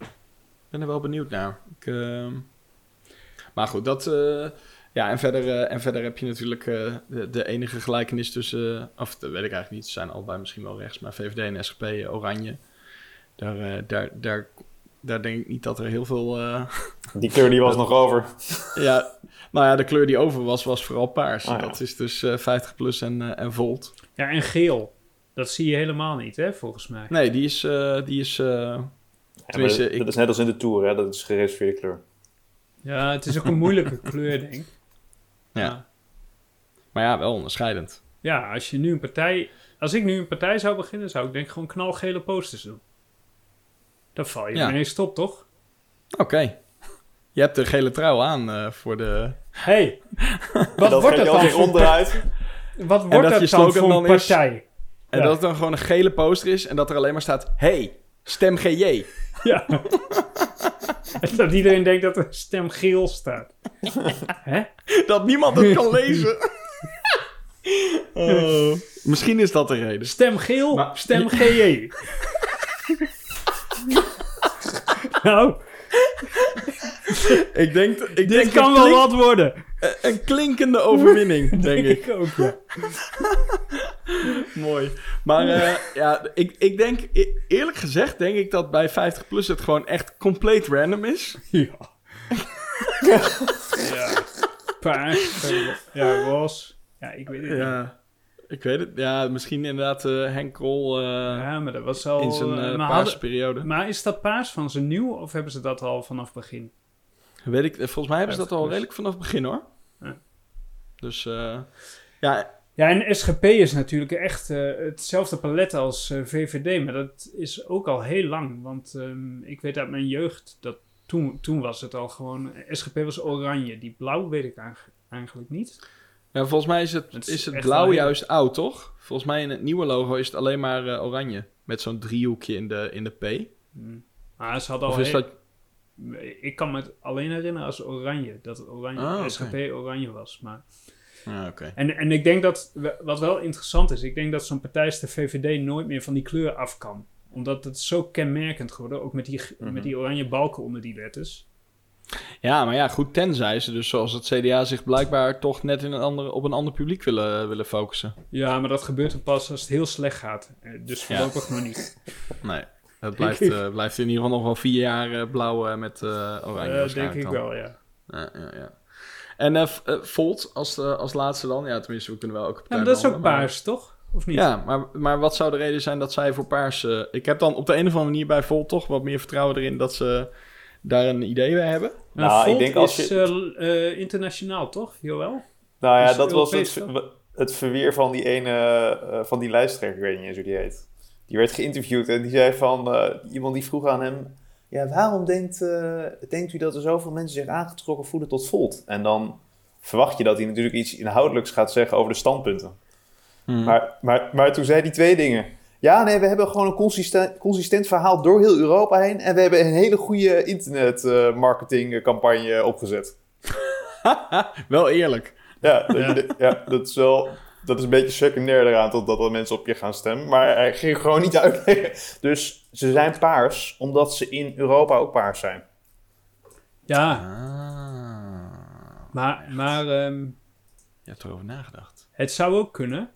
[SPEAKER 1] Ik ben er wel benieuwd naar. Ik, ehm, Maar goed, dat... Ja, en verder, eh, en verder heb je natuurlijk eh, de, de enige gelijkenis tussen... eh, of dat weet ik eigenlijk niet, ze zijn allebei misschien wel rechts... maar VVD en SGP oranje. Daar, eh, daar, daar, daar denk ik niet dat er heel veel... eh,
[SPEAKER 2] Die kleur die was nog over.
[SPEAKER 1] ja, nou ja, de kleur die over was, was vooral paars.
[SPEAKER 2] Ah, ja.
[SPEAKER 1] Dat is dus eh 50 plus en, en volt.
[SPEAKER 3] ja, en geel. Dat zie je helemaal niet, hè, volgens mij.
[SPEAKER 1] Nee, die is... eh, die is eh,
[SPEAKER 2] Ja, dat,
[SPEAKER 1] ik-
[SPEAKER 2] dat is net als in de Tour, hè? dat is gereserveerde kleur.
[SPEAKER 3] Ja, het is ook een moeilijke kleur, denk ik.
[SPEAKER 1] Ja. Maar ja, wel onderscheidend.
[SPEAKER 3] Ja, als je nu een partij... Als ik nu een partij zou beginnen, zou ik denk ik gewoon knalgele posters doen. Dan val je
[SPEAKER 1] Ja.
[SPEAKER 3] ineens stop, toch?
[SPEAKER 1] Oké. Je hebt de gele trui aan eh, voor de...
[SPEAKER 3] hey, wat
[SPEAKER 2] dat
[SPEAKER 3] wordt
[SPEAKER 2] je
[SPEAKER 3] dan voor
[SPEAKER 2] onderuit.
[SPEAKER 3] Wat wordt
[SPEAKER 1] dat
[SPEAKER 3] dan voor een
[SPEAKER 1] is-
[SPEAKER 3] partij?
[SPEAKER 1] En
[SPEAKER 3] Ja.
[SPEAKER 1] dat het dan gewoon een gele poster is en dat er alleen maar staat... Hey, stem GJ.
[SPEAKER 3] Ja. dat iedereen denkt dat er stem geel staat. Hè?
[SPEAKER 1] Dat niemand het kan lezen. Oh. Misschien is dat de reden.
[SPEAKER 3] Stem geel,
[SPEAKER 1] Maar-
[SPEAKER 3] stem GJ. nou,
[SPEAKER 1] Ik denk, ik
[SPEAKER 3] dit
[SPEAKER 1] denk
[SPEAKER 3] kan wel
[SPEAKER 1] klink-
[SPEAKER 3] wat worden.
[SPEAKER 1] een klinkende overwinning, denk ik.
[SPEAKER 3] ook, ja.
[SPEAKER 1] Mooi. Maar eh, ja, ik, ik denk, e- eerlijk gezegd, denk ik dat bij 50 plus het gewoon echt compleet random is.
[SPEAKER 3] Ja. ja. Paars. Ja, roze. Ja, ik weet het niet.
[SPEAKER 1] Ik weet het. Ja, misschien inderdaad eh Henk Krol eh,
[SPEAKER 3] Ja, maar dat was al...
[SPEAKER 1] in zijn
[SPEAKER 3] eh maar,
[SPEAKER 1] paarse periode.
[SPEAKER 3] maar is dat paars van ze nieuw of hebben ze dat al vanaf begin?
[SPEAKER 1] Weet ik, volgens mij hebben ze dat
[SPEAKER 3] 50
[SPEAKER 1] al
[SPEAKER 3] plus.
[SPEAKER 1] redelijk vanaf begin hoor.
[SPEAKER 3] Ja.
[SPEAKER 1] Dus ja,
[SPEAKER 3] Ja, en SGP is natuurlijk echt hetzelfde palet als VVD, maar dat is ook al heel lang. Want ehm, ik weet uit mijn jeugd dat toen, toen was het al gewoon. SGP was oranje. Die blauw weet ik eigenlijk niet.
[SPEAKER 1] Ja, volgens mij is het,
[SPEAKER 3] Het is
[SPEAKER 1] is het blauw
[SPEAKER 3] heel-
[SPEAKER 1] juist oud, toch? Volgens mij in het nieuwe logo is het alleen maar eh, oranje. Met zo'n driehoekje in de, in de P.
[SPEAKER 3] Hm. Maar ze hadden al.
[SPEAKER 1] Of is
[SPEAKER 3] heel-
[SPEAKER 1] dat...
[SPEAKER 3] Ik kan me het alleen herinneren als oranje. Dat het oranje,
[SPEAKER 1] Ah.
[SPEAKER 3] SGP oranje was. Maar
[SPEAKER 1] oké.
[SPEAKER 3] En, en ik denk dat, wat wel interessant is, ik denk dat zo'n partij als de VVD nooit meer van die kleur af kan. Omdat het zo kenmerkend geworden, ook met die,
[SPEAKER 2] Mhm.
[SPEAKER 3] met die oranje balken onder die letters.
[SPEAKER 1] Ja, maar ja, goed, tenzij ze dus zoals het CDA zich blijkbaar toch net in een andere, op een ander publiek willen, willen focussen.
[SPEAKER 3] Ja, maar dat gebeurt er pas als het heel slecht gaat. Eh, Dus
[SPEAKER 1] Ja.
[SPEAKER 3] voorlopig nog niet.
[SPEAKER 1] Nee, het blijft, eh, blijft in ieder geval nog wel vier jaar eh, blauw met oranje.
[SPEAKER 3] Denk ik
[SPEAKER 1] dan.
[SPEAKER 3] wel, ja.
[SPEAKER 1] Ja, ja, ja. En Volt als, als laatste dan? Ja, tenminste, we kunnen wel ook
[SPEAKER 3] ja maar dat is ook
[SPEAKER 1] maar-
[SPEAKER 3] paars, toch? Of niet?
[SPEAKER 1] Ja, maar, maar wat zou de reden zijn dat zij voor paars... ik heb dan op de een of andere manier bij Volt toch wat meer vertrouwen erin dat ze daar een idee bij hebben.
[SPEAKER 3] Nou,
[SPEAKER 2] Nou, ik denk als
[SPEAKER 3] is
[SPEAKER 2] je-
[SPEAKER 3] eh, eh, internationaal, toch? Joël?
[SPEAKER 2] Nou ja, dat was het, verweer van die ene, eh, van die lijsttrekker, ik weet niet eens hoe die heet. Die werd geïnterviewd en die zei van, eh, iemand die vroeg aan hem, ja, waarom denkt, eh, denkt u dat er zoveel mensen zich aangetrokken voelen tot Volt? En dan verwacht je dat hij natuurlijk iets inhoudelijks gaat zeggen over de standpunten.
[SPEAKER 1] Hmm.
[SPEAKER 2] Maar, maar, maar toen zei hij twee dingen. Ja, nee, we hebben gewoon een consistent, consistent verhaal door heel Europa heen. En we hebben een hele goede internetmarketingcampagne opgezet.
[SPEAKER 1] wel eerlijk.
[SPEAKER 2] Ja, dat, ja, dat is wel. Dat is een beetje secundair eraan totdat er mensen op je gaan stemmen. Maar hij ging gewoon niet uitleggen. Dus ze zijn paars omdat ze in Europa ook paars zijn.
[SPEAKER 3] Ja,
[SPEAKER 1] Ah.
[SPEAKER 3] maar, maar ehm,
[SPEAKER 1] Je hebt erover nagedacht.
[SPEAKER 3] het zou ook kunnen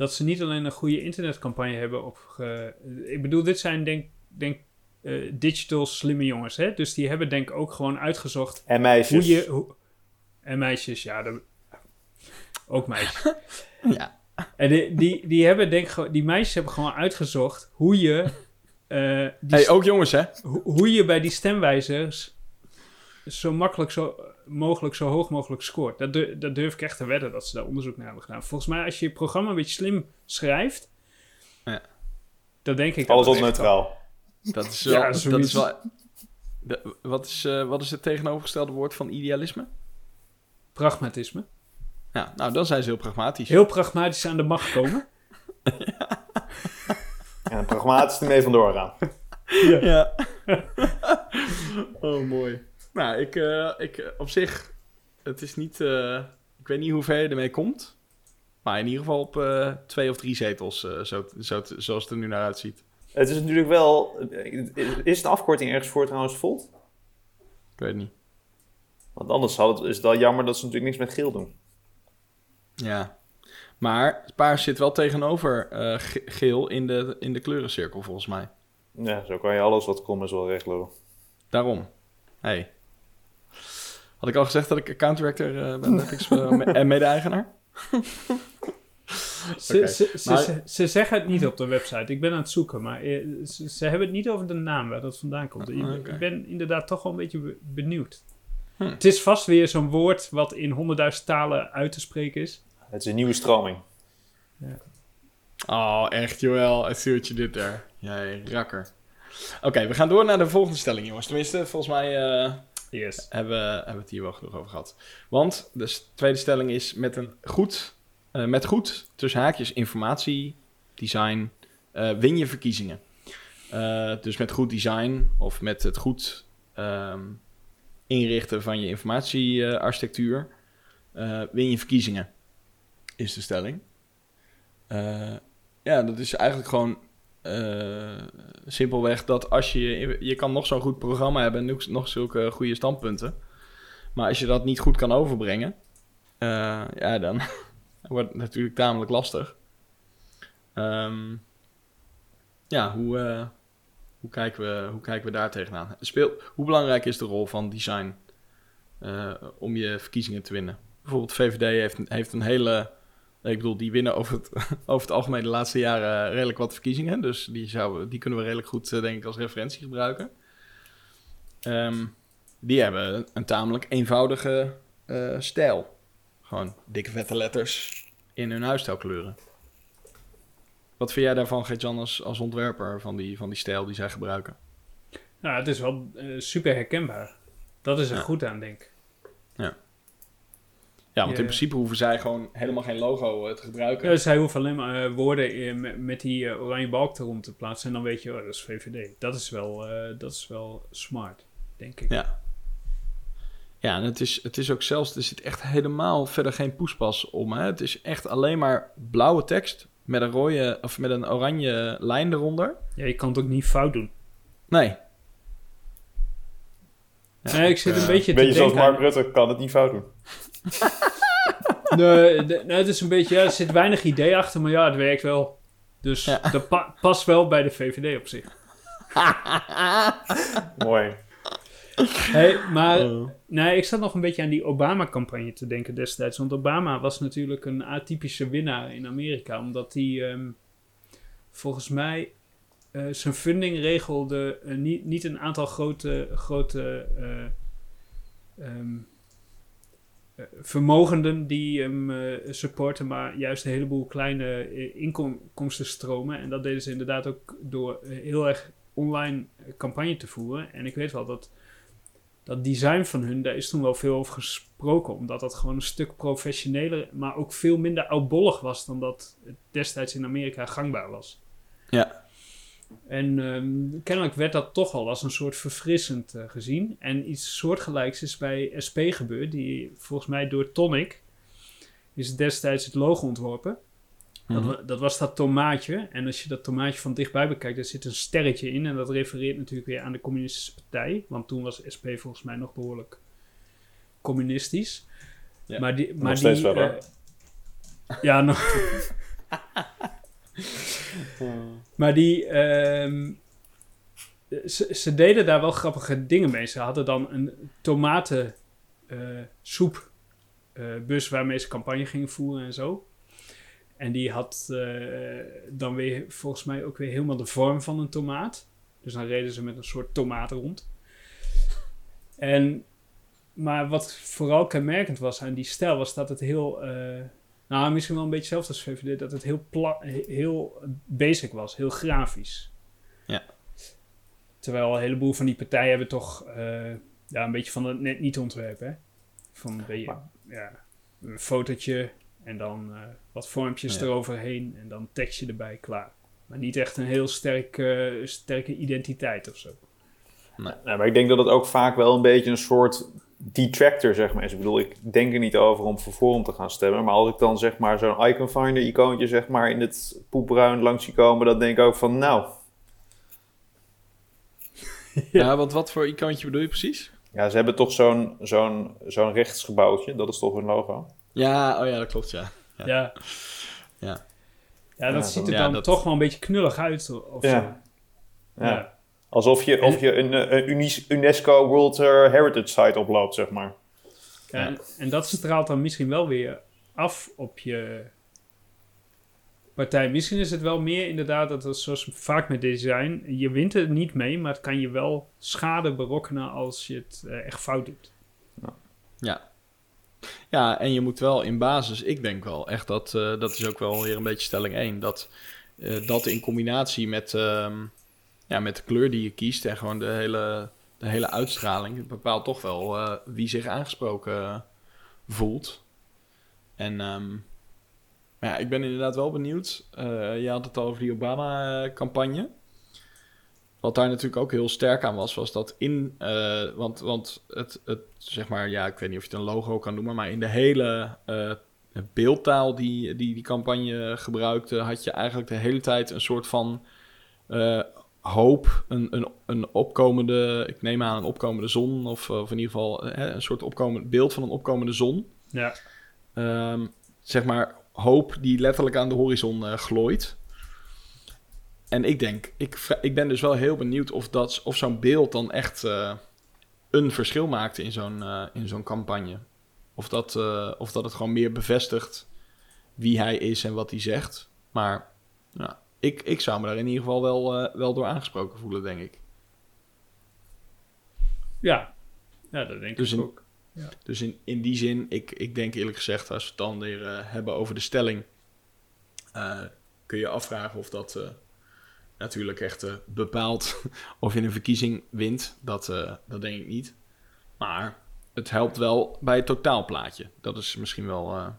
[SPEAKER 3] dat ze niet alleen een goede internetcampagne hebben opge... Ik bedoel, dit zijn denk denk eh, digital slimme jongens, hè? Dus die hebben denk ik ook gewoon uitgezocht
[SPEAKER 2] En meisjes.
[SPEAKER 3] hoe je... Hoe, en meisjes, ja, de, ook meisjes.
[SPEAKER 1] Ja.
[SPEAKER 3] En die, die, die hebben denk ik gewoon- die meisjes hebben gewoon uitgezocht hoe je... eh, die
[SPEAKER 1] Hey, ook jongens, hè?
[SPEAKER 3] hoe, hoe je bij die stemwijzers zo makkelijk zo mogelijk zo hoog mogelijk scoort. Dat, dur- dat durf ik echt te wedden dat ze daar onderzoek naar hebben gedaan. Volgens mij als je je programma een beetje slim schrijft,
[SPEAKER 1] Ja.
[SPEAKER 3] dan denk ik
[SPEAKER 2] Alles
[SPEAKER 3] dat
[SPEAKER 2] neutraal.
[SPEAKER 1] Dat is
[SPEAKER 3] Ja,
[SPEAKER 1] wel... dat is wel de- wat, is, eh, wat is het tegenovergestelde woord van idealisme?
[SPEAKER 3] pragmatisme.
[SPEAKER 1] Ja, nou, dan zijn ze heel pragmatisch.
[SPEAKER 3] Heel pragmatisch aan de macht komen.
[SPEAKER 2] En pragmatisch ermee vandoor gaan.
[SPEAKER 1] Ja. oh, mooi. Nou, ik, eh, ik eh, op zich, het is niet, eh, ik weet niet hoe ver je ermee komt. Maar in ieder geval op twee of drie zetels, zo, zo, zoals het er nu naar uitziet.
[SPEAKER 2] Het is natuurlijk wel. Is de afkorting ergens voor trouwens Volt?
[SPEAKER 1] Ik weet het niet.
[SPEAKER 2] Want anders het, is het wel jammer dat ze natuurlijk niks met geel doen.
[SPEAKER 1] Ja. Maar paars zit wel tegenover ge- geel in de, in de kleurencirkel, volgens mij.
[SPEAKER 2] Ja, zo kan je alles wat komt is wel recht lopen.
[SPEAKER 1] Daarom. Hey. Had ik al gezegd dat ik account director eh, ben bij Pixel me- en mede-eigenaar?
[SPEAKER 3] Ze, ze, ze,
[SPEAKER 1] maar-
[SPEAKER 3] ze, ze zeggen het niet op de website. Ik ben aan het zoeken, maar eh, ze, ze hebben het niet over de naam waar dat vandaan komt. Ik,
[SPEAKER 1] Ah,
[SPEAKER 3] ik ben inderdaad toch wel een beetje be- benieuwd.
[SPEAKER 1] Hm.
[SPEAKER 3] Het is vast weer zo'n woord wat in honderdduizend talen uit te spreken is.
[SPEAKER 2] Het is een nieuwe stroming.
[SPEAKER 1] Oh, echt, Joël. Ik zie wat je dit daar. Jij rakker. Oké, we gaan door naar de volgende stelling, jongens. Tenminste, volgens mij eh,
[SPEAKER 3] Yes.
[SPEAKER 1] hebben, hebben we het hier wel genoeg over gehad. Want de tweede stelling is met een goed, eh, met goed tussen haakjes informatie, design, eh, win je verkiezingen. Eh, dus met goed design of met het goed ehm, inrichten van je informatiearchitectuur win je verkiezingen, is de stelling. Ja, dat is eigenlijk gewoon eh, simpelweg dat als je... Je kan nog zo'n goed programma hebben en nog- zulke goede standpunten. Maar als je dat niet goed kan overbrengen... eh, ja, dan wordt het natuurlijk tamelijk lastig. Ehm, ja, hoe, eh, hoe, kijken we, hoe kijken we daar tegenaan? Speel, hoe belangrijk is de rol van design om je verkiezingen te winnen? Bijvoorbeeld VVD heeft, heeft een hele... Ik bedoel, die winnen over het, over het algemeen de laatste jaren redelijk wat verkiezingen. Dus die, zouden, die kunnen we redelijk goed, eh, denk ik, als referentie gebruiken. Ehm, die hebben een tamelijk eenvoudige eh, stijl. Gewoon dikke vette letters in hun huisstijlkleuren. Wat vind jij daarvan, Gert-Jan, als, als ontwerper van die, van die stijl die zij gebruiken?
[SPEAKER 3] Nou, het is wel eh, super herkenbaar. Dat is er
[SPEAKER 1] Ja.
[SPEAKER 3] goed aan, denk ik.
[SPEAKER 1] Ja, want in
[SPEAKER 3] Ja.
[SPEAKER 1] principe hoeven zij gewoon helemaal geen logo eh, te gebruiken.
[SPEAKER 3] Ja, zij hoeven alleen maar eh, woorden in- met, met die eh, oranje balk erom te plaatsen. En dan weet je, oh, dat is VVD. Dat is wel, eh, dat is wel smart, denk ik.
[SPEAKER 1] Ja. Ja, en het is, het is ook zelfs, er zit echt helemaal verder geen poespas om. Hè? Het is echt alleen maar blauwe tekst met een rode of met een oranje lijn eronder.
[SPEAKER 3] Ja, je kan het ook niet fout doen.
[SPEAKER 1] Nee. Ja,
[SPEAKER 3] nee, ik zit een
[SPEAKER 1] eh,
[SPEAKER 3] beetje te
[SPEAKER 2] Beetje zoals Mark Rutte, kan het niet fout doen.
[SPEAKER 3] Nee, nee, het is een beetje, ja, er zit weinig idee achter, maar ja, het werkt wel. Dus
[SPEAKER 1] Ja.
[SPEAKER 3] dat pa- past wel bij de VVD op zich.
[SPEAKER 2] Mooi.
[SPEAKER 3] Hey, maar nee, ik zat nog een beetje aan die Obama-campagne te denken destijds. Want Obama was natuurlijk een atypische winnaar in Amerika. Omdat hij ehm, volgens mij eh, zijn funding regelde eh, niet, niet een aantal grote, grote eh, ehm, eh, vermogenden die hem eh, supporten, maar juist een heleboel kleine eh, inkomstenstromen. En dat deden ze inderdaad ook door eh, heel erg online campagne te voeren. En ik weet wel dat dat design van hun, daar is toen wel veel over gesproken. Omdat dat gewoon een stuk professioneler, maar ook veel minder oudbollig was dan dat het destijds in Amerika gangbaar was.
[SPEAKER 1] Ja.
[SPEAKER 3] En ehm, kennelijk werd dat toch al als een soort verfrissend eh, gezien. En iets soortgelijks is bij SP gebeurd. Die volgens mij door Tonic is destijds het logo ontworpen. Dat,
[SPEAKER 1] mhm.
[SPEAKER 3] dat was dat tomaatje. En als je dat tomaatje van dichtbij bekijkt, daar zit een sterretje in. En dat refereert natuurlijk weer aan de Communistische Partij. Want toen was SP volgens mij nog behoorlijk communistisch.
[SPEAKER 1] Ja.
[SPEAKER 3] Maar die, maar
[SPEAKER 2] steeds
[SPEAKER 3] die, eh, ja, nog. maar die. ehm, ze, ze deden daar wel grappige dingen mee. Ze hadden dan een tomatensoep eh, bus waarmee ze campagne gingen voeren en zo. En die had eh, dan weer volgens mij ook weer helemaal de vorm van een tomaat. Dus dan reden ze met een soort tomaat rond. En, maar wat vooral kenmerkend was aan die stijl was dat het heel... eh, nou, misschien wel een beetje hetzelfde als VVD. Dat het heel, pla- heel basic was. Heel grafisch.
[SPEAKER 1] Ja.
[SPEAKER 3] Terwijl een heleboel van die partijen hebben toch eh, ja, een beetje van het net niet ontwerpen. Hè? Van een beetje, ja, een fotootje en dan eh, wat vormpjes
[SPEAKER 1] Ja.
[SPEAKER 3] eroverheen en dan tekstje erbij, klaar. Maar niet echt een heel sterk, eh, sterke identiteit of zo.
[SPEAKER 2] Nee, maar ik denk dat het ook vaak wel een beetje een soort detractor, zeg maar, is. Ik bedoel, ik denk er niet over om voor Forum te gaan stemmen. Maar als ik dan, zeg maar, zo'n icon finder icoontje, zeg maar, in het poepbruin langs zie komen, dan denk ik ook van, nou...
[SPEAKER 1] Ja, want wat voor icoontje bedoel je precies?
[SPEAKER 2] Ja, ze hebben toch zo'n zo'n zo'n rechtsgebouwtje. Dat is toch hun logo?
[SPEAKER 1] Ja, oh ja, dat klopt, ja. Ja.
[SPEAKER 3] Ja.
[SPEAKER 1] Ja.
[SPEAKER 3] Ja, dat
[SPEAKER 2] Ja,
[SPEAKER 3] ziet er dan
[SPEAKER 1] dat-
[SPEAKER 3] toch wel een beetje knullig uit. Of
[SPEAKER 2] Ja.
[SPEAKER 3] zo.
[SPEAKER 2] Ja. Alsof je, of je een, eh, een UNESCO World eh, Heritage Site oploopt, zeg maar.
[SPEAKER 3] Ja. En, en dat straalt dan misschien wel weer af op je partij. Misschien is het wel meer inderdaad, dat het zoals vaak met design, je wint er niet mee, maar het kan je wel schade berokkenen als je het eh, echt fout doet.
[SPEAKER 1] Ja. Ja, en je moet wel in basis, ik denk wel echt dat, eh, dat is ook wel weer een beetje stelling 1, dat eh, dat in combinatie met, ehm, ja, met de kleur die je kiest en gewoon de hele, de hele uitstraling, bepaalt toch wel eh, wie zich aangesproken eh, voelt. En ehm, ja, ik ben inderdaad wel benieuwd. Eh, je had het al over die Obama-campagne. wat daar natuurlijk ook heel sterk aan was, was dat in, want, want het, het, zeg maar, ja, ik weet niet of je het een logo kan noemen, maar in de hele beeldtaal die, die die campagne gebruikte, had je eigenlijk de hele tijd een soort van hoop, een, een, een opkomende, ik neem aan een opkomende zon, of, of in ieder geval een soort opkomend beeld van een opkomende zon.
[SPEAKER 3] Ja.
[SPEAKER 1] Um, zeg maar hoop die letterlijk aan de horizon glooit. En ik denk, ik, ik ben dus wel heel benieuwd of, dat, of zo'n beeld dan echt uh, een verschil maakte in zo'n uh, in zo'n campagne. Of dat, uh, of dat het gewoon meer bevestigt wie hij is en wat hij zegt. Maar ja, ik, ik zou me daar in ieder geval wel, wel door aangesproken voelen, denk ik.
[SPEAKER 3] Ja, ja dat denk
[SPEAKER 1] dus
[SPEAKER 3] ik
[SPEAKER 1] in,
[SPEAKER 3] ook. Ja.
[SPEAKER 1] Dus in, in die zin, ik, ik denk eerlijk gezegd, als we het dan weer hebben over de stelling, kun je afvragen of dat natuurlijk echt bepaalt of je een verkiezing wint. Dat, dat denk ik niet. Maar het helpt wel bij het totaalplaatje. Dat is misschien wel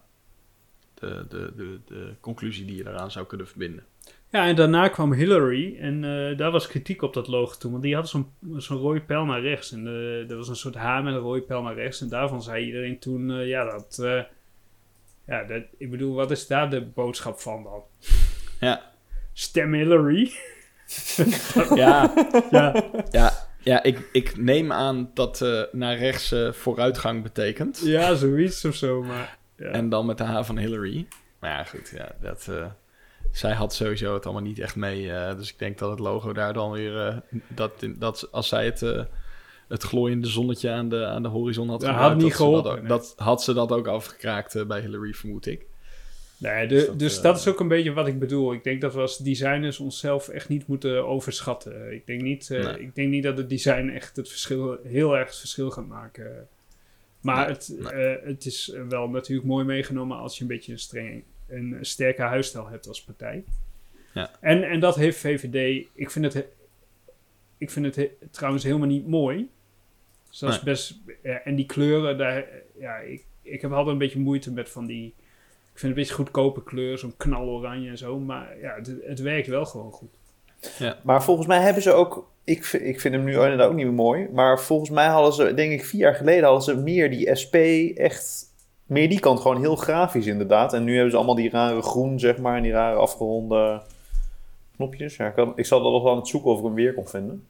[SPEAKER 1] de, de, de, de conclusie die je daaraan zou kunnen verbinden.
[SPEAKER 3] Ja, en daarna kwam Hillary en daar was kritiek op dat logo toen. Want die had zo'n zo'n rode pijl naar rechts. En er was een soort H met een rode pijl naar rechts. En daarvan zei iedereen toen, ja, dat... ja, dat, ik bedoel, wat is daar de boodschap van dan?
[SPEAKER 1] Ja.
[SPEAKER 3] Stem Hillary.
[SPEAKER 1] ja, ja, ja, ja ik, ik neem aan dat uh, naar rechts uh, vooruitgang betekent.
[SPEAKER 3] Ja, zoiets of zo, maar... Ja.
[SPEAKER 1] En dan met de H van Hillary. Maar ja, goed, ja, dat... Zij had sowieso het allemaal niet echt mee. dus ik denk dat het logo daar dan weer... dat, dat als zij het, het glooiende zonnetje aan de, aan de horizon had
[SPEAKER 3] gebruikt... had niet geholpen.
[SPEAKER 1] Dat,
[SPEAKER 3] nee.
[SPEAKER 1] dat, had ze dat ook afgekraakt bij Hillary, vermoed ik.
[SPEAKER 3] Nee, de, dus, dat, dus dat, is ook een beetje wat ik bedoel. Ik denk dat we als designers onszelf echt niet moeten overschatten. Ik denk niet, nee. ik denk niet dat het design echt het verschil, heel erg het verschil gaat maken. Maar nee, het, het is wel natuurlijk mooi meegenomen als je een beetje een, streng, een sterke huisstijl hebt als partij.
[SPEAKER 1] Ja.
[SPEAKER 3] En, en dat heeft VVD. Ik vind het, ik vind het trouwens helemaal niet mooi. Dus dat is best. Ja, en die kleuren, daar, ja, ik, ik heb altijd een beetje moeite met van die ik vind het een beetje goedkope kleur, zo'n knaloranje en zo. Maar ja, het, het, werkt wel gewoon goed.
[SPEAKER 1] Ja.
[SPEAKER 2] Maar volgens mij hebben ze ook... Ik, ik vind hem nu inderdaad ook niet meer mooi. Maar volgens mij hadden ze, denk ik, vier jaar geleden... hadden ze meer die SP echt... Meer die kant, gewoon heel grafisch inderdaad. En nu hebben ze allemaal die rare groen, zeg maar... En die rare afgeronde knopjes. Ja, ik, had, ik zal dat nog wel aan het zoeken of ik hem weer kon vinden.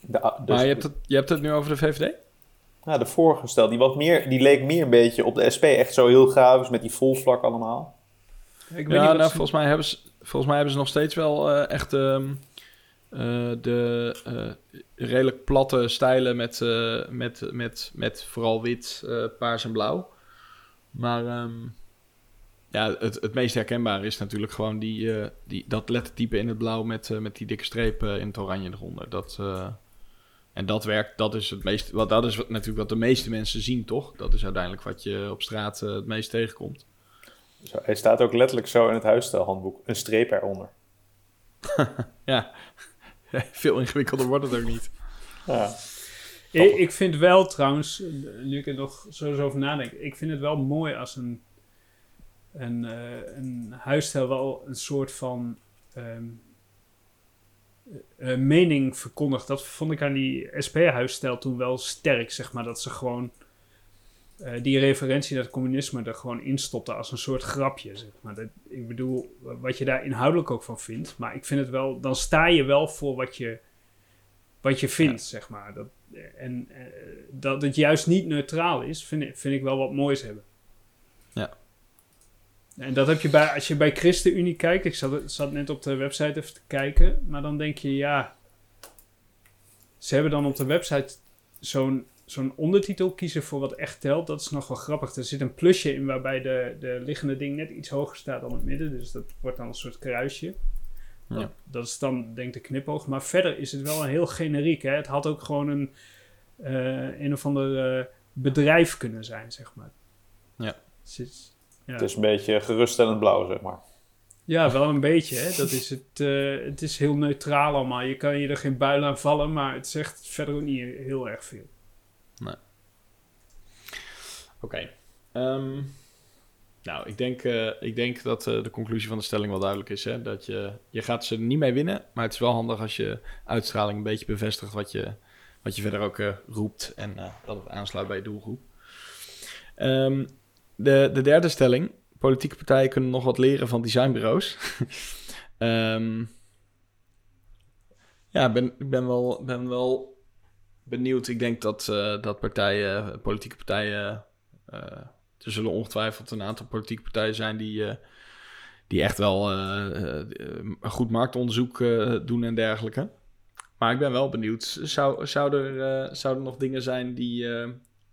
[SPEAKER 1] De, dus, maar je hebt, het, je hebt het nu over de VVD?
[SPEAKER 2] Ja, de vorige stel, die, wat meer, die leek meer een beetje op de SP. Echt zo heel grafisch met die volvlak allemaal.
[SPEAKER 1] Ik weet ja, niet nou, ze... volgens, mij hebben ze, volgens mij hebben ze nog steeds wel uh, echt um, uh, de uh, redelijk platte stijlen met, met, met, met vooral wit, paars en blauw. Maar um, ja, het, het meest herkenbare is natuurlijk gewoon die, die, dat lettertype in het blauw met, met die dikke strepen in het oranje eronder. Dat... En dat werkt, dat is het meest, wat, dat is wat, natuurlijk wat de meeste mensen zien, toch? Dat is uiteindelijk wat je op straat het meest tegenkomt.
[SPEAKER 2] Zo, hij staat ook letterlijk zo in het huisstijlhandboek, een streep eronder.
[SPEAKER 1] ja, veel ingewikkelder wordt het ook niet.
[SPEAKER 2] Ja.
[SPEAKER 3] Ik, ik, vind wel trouwens, nu ik er nog zo over nadenk, ik vind het wel mooi als een, een, uh, een huisstijl wel een soort van... Um, uh, mening verkondigt. Dat vond ik aan die SP-huisstijl toen wel sterk, zeg maar. Dat ze gewoon uh, die referentie naar het communisme er gewoon instopte als een soort grapje, zeg maar. Dat, ik bedoel, wat je daar inhoudelijk ook van vindt. Maar ik vind het wel, dan sta je wel voor wat je, wat je vindt, ja. zeg maar. Dat, en uh, dat het juist niet neutraal is, vind, vind ik wel wat moois hebben.
[SPEAKER 1] Ja.
[SPEAKER 3] En dat heb je bij, als je bij ChristenUnie kijkt, ik zat, zat net op de website even te kijken, maar dan denk je, ja, ze hebben dan op de website zo'n zo'n ondertitel kiezen voor wat echt telt. Dat is nog wel grappig. Er zit een plusje in waarbij de, de liggende ding net iets hoger staat dan het midden, dus dat wordt dan een soort kruisje.
[SPEAKER 1] Ja.
[SPEAKER 3] Dat, dat is dan, denk ik, de knipoog. Maar verder is het wel een heel generiek. Hè? Het had ook gewoon een, uh, een of ander uh, bedrijf kunnen zijn, zeg maar.
[SPEAKER 1] Ja.
[SPEAKER 3] Het is,
[SPEAKER 2] ja. Het is een beetje geruststellend blauw, zeg maar.
[SPEAKER 3] Ja, wel een beetje. Hè? Dat is het, uh, het is heel neutraal allemaal. Je kan je er geen buil aan vallen, maar het zegt verder ook niet heel erg veel.
[SPEAKER 1] Oké. Um, Nou, ik denk, eh, ik denk dat eh, de conclusie van de stelling wel duidelijk is. Hè? Dat je, je gaat ze niet mee winnen, maar het is wel handig als je uitstraling een beetje bevestigt wat je, wat je verder ook eh, roept en dat het aansluit bij je doelgroep. Ehm, de, de derde stelling. Politieke partijen kunnen nog wat leren van designbureaus. Ehm, ja, ik ben wel, ben wel benieuwd. Ik denk dat, eh, dat partijen, politieke partijen... eh, er zullen ongetwijfeld een aantal politieke partijen zijn die, eh, die echt wel goed marktonderzoek doen en dergelijke. Maar ik ben wel benieuwd. Zou, zou, er, nog dingen zijn die,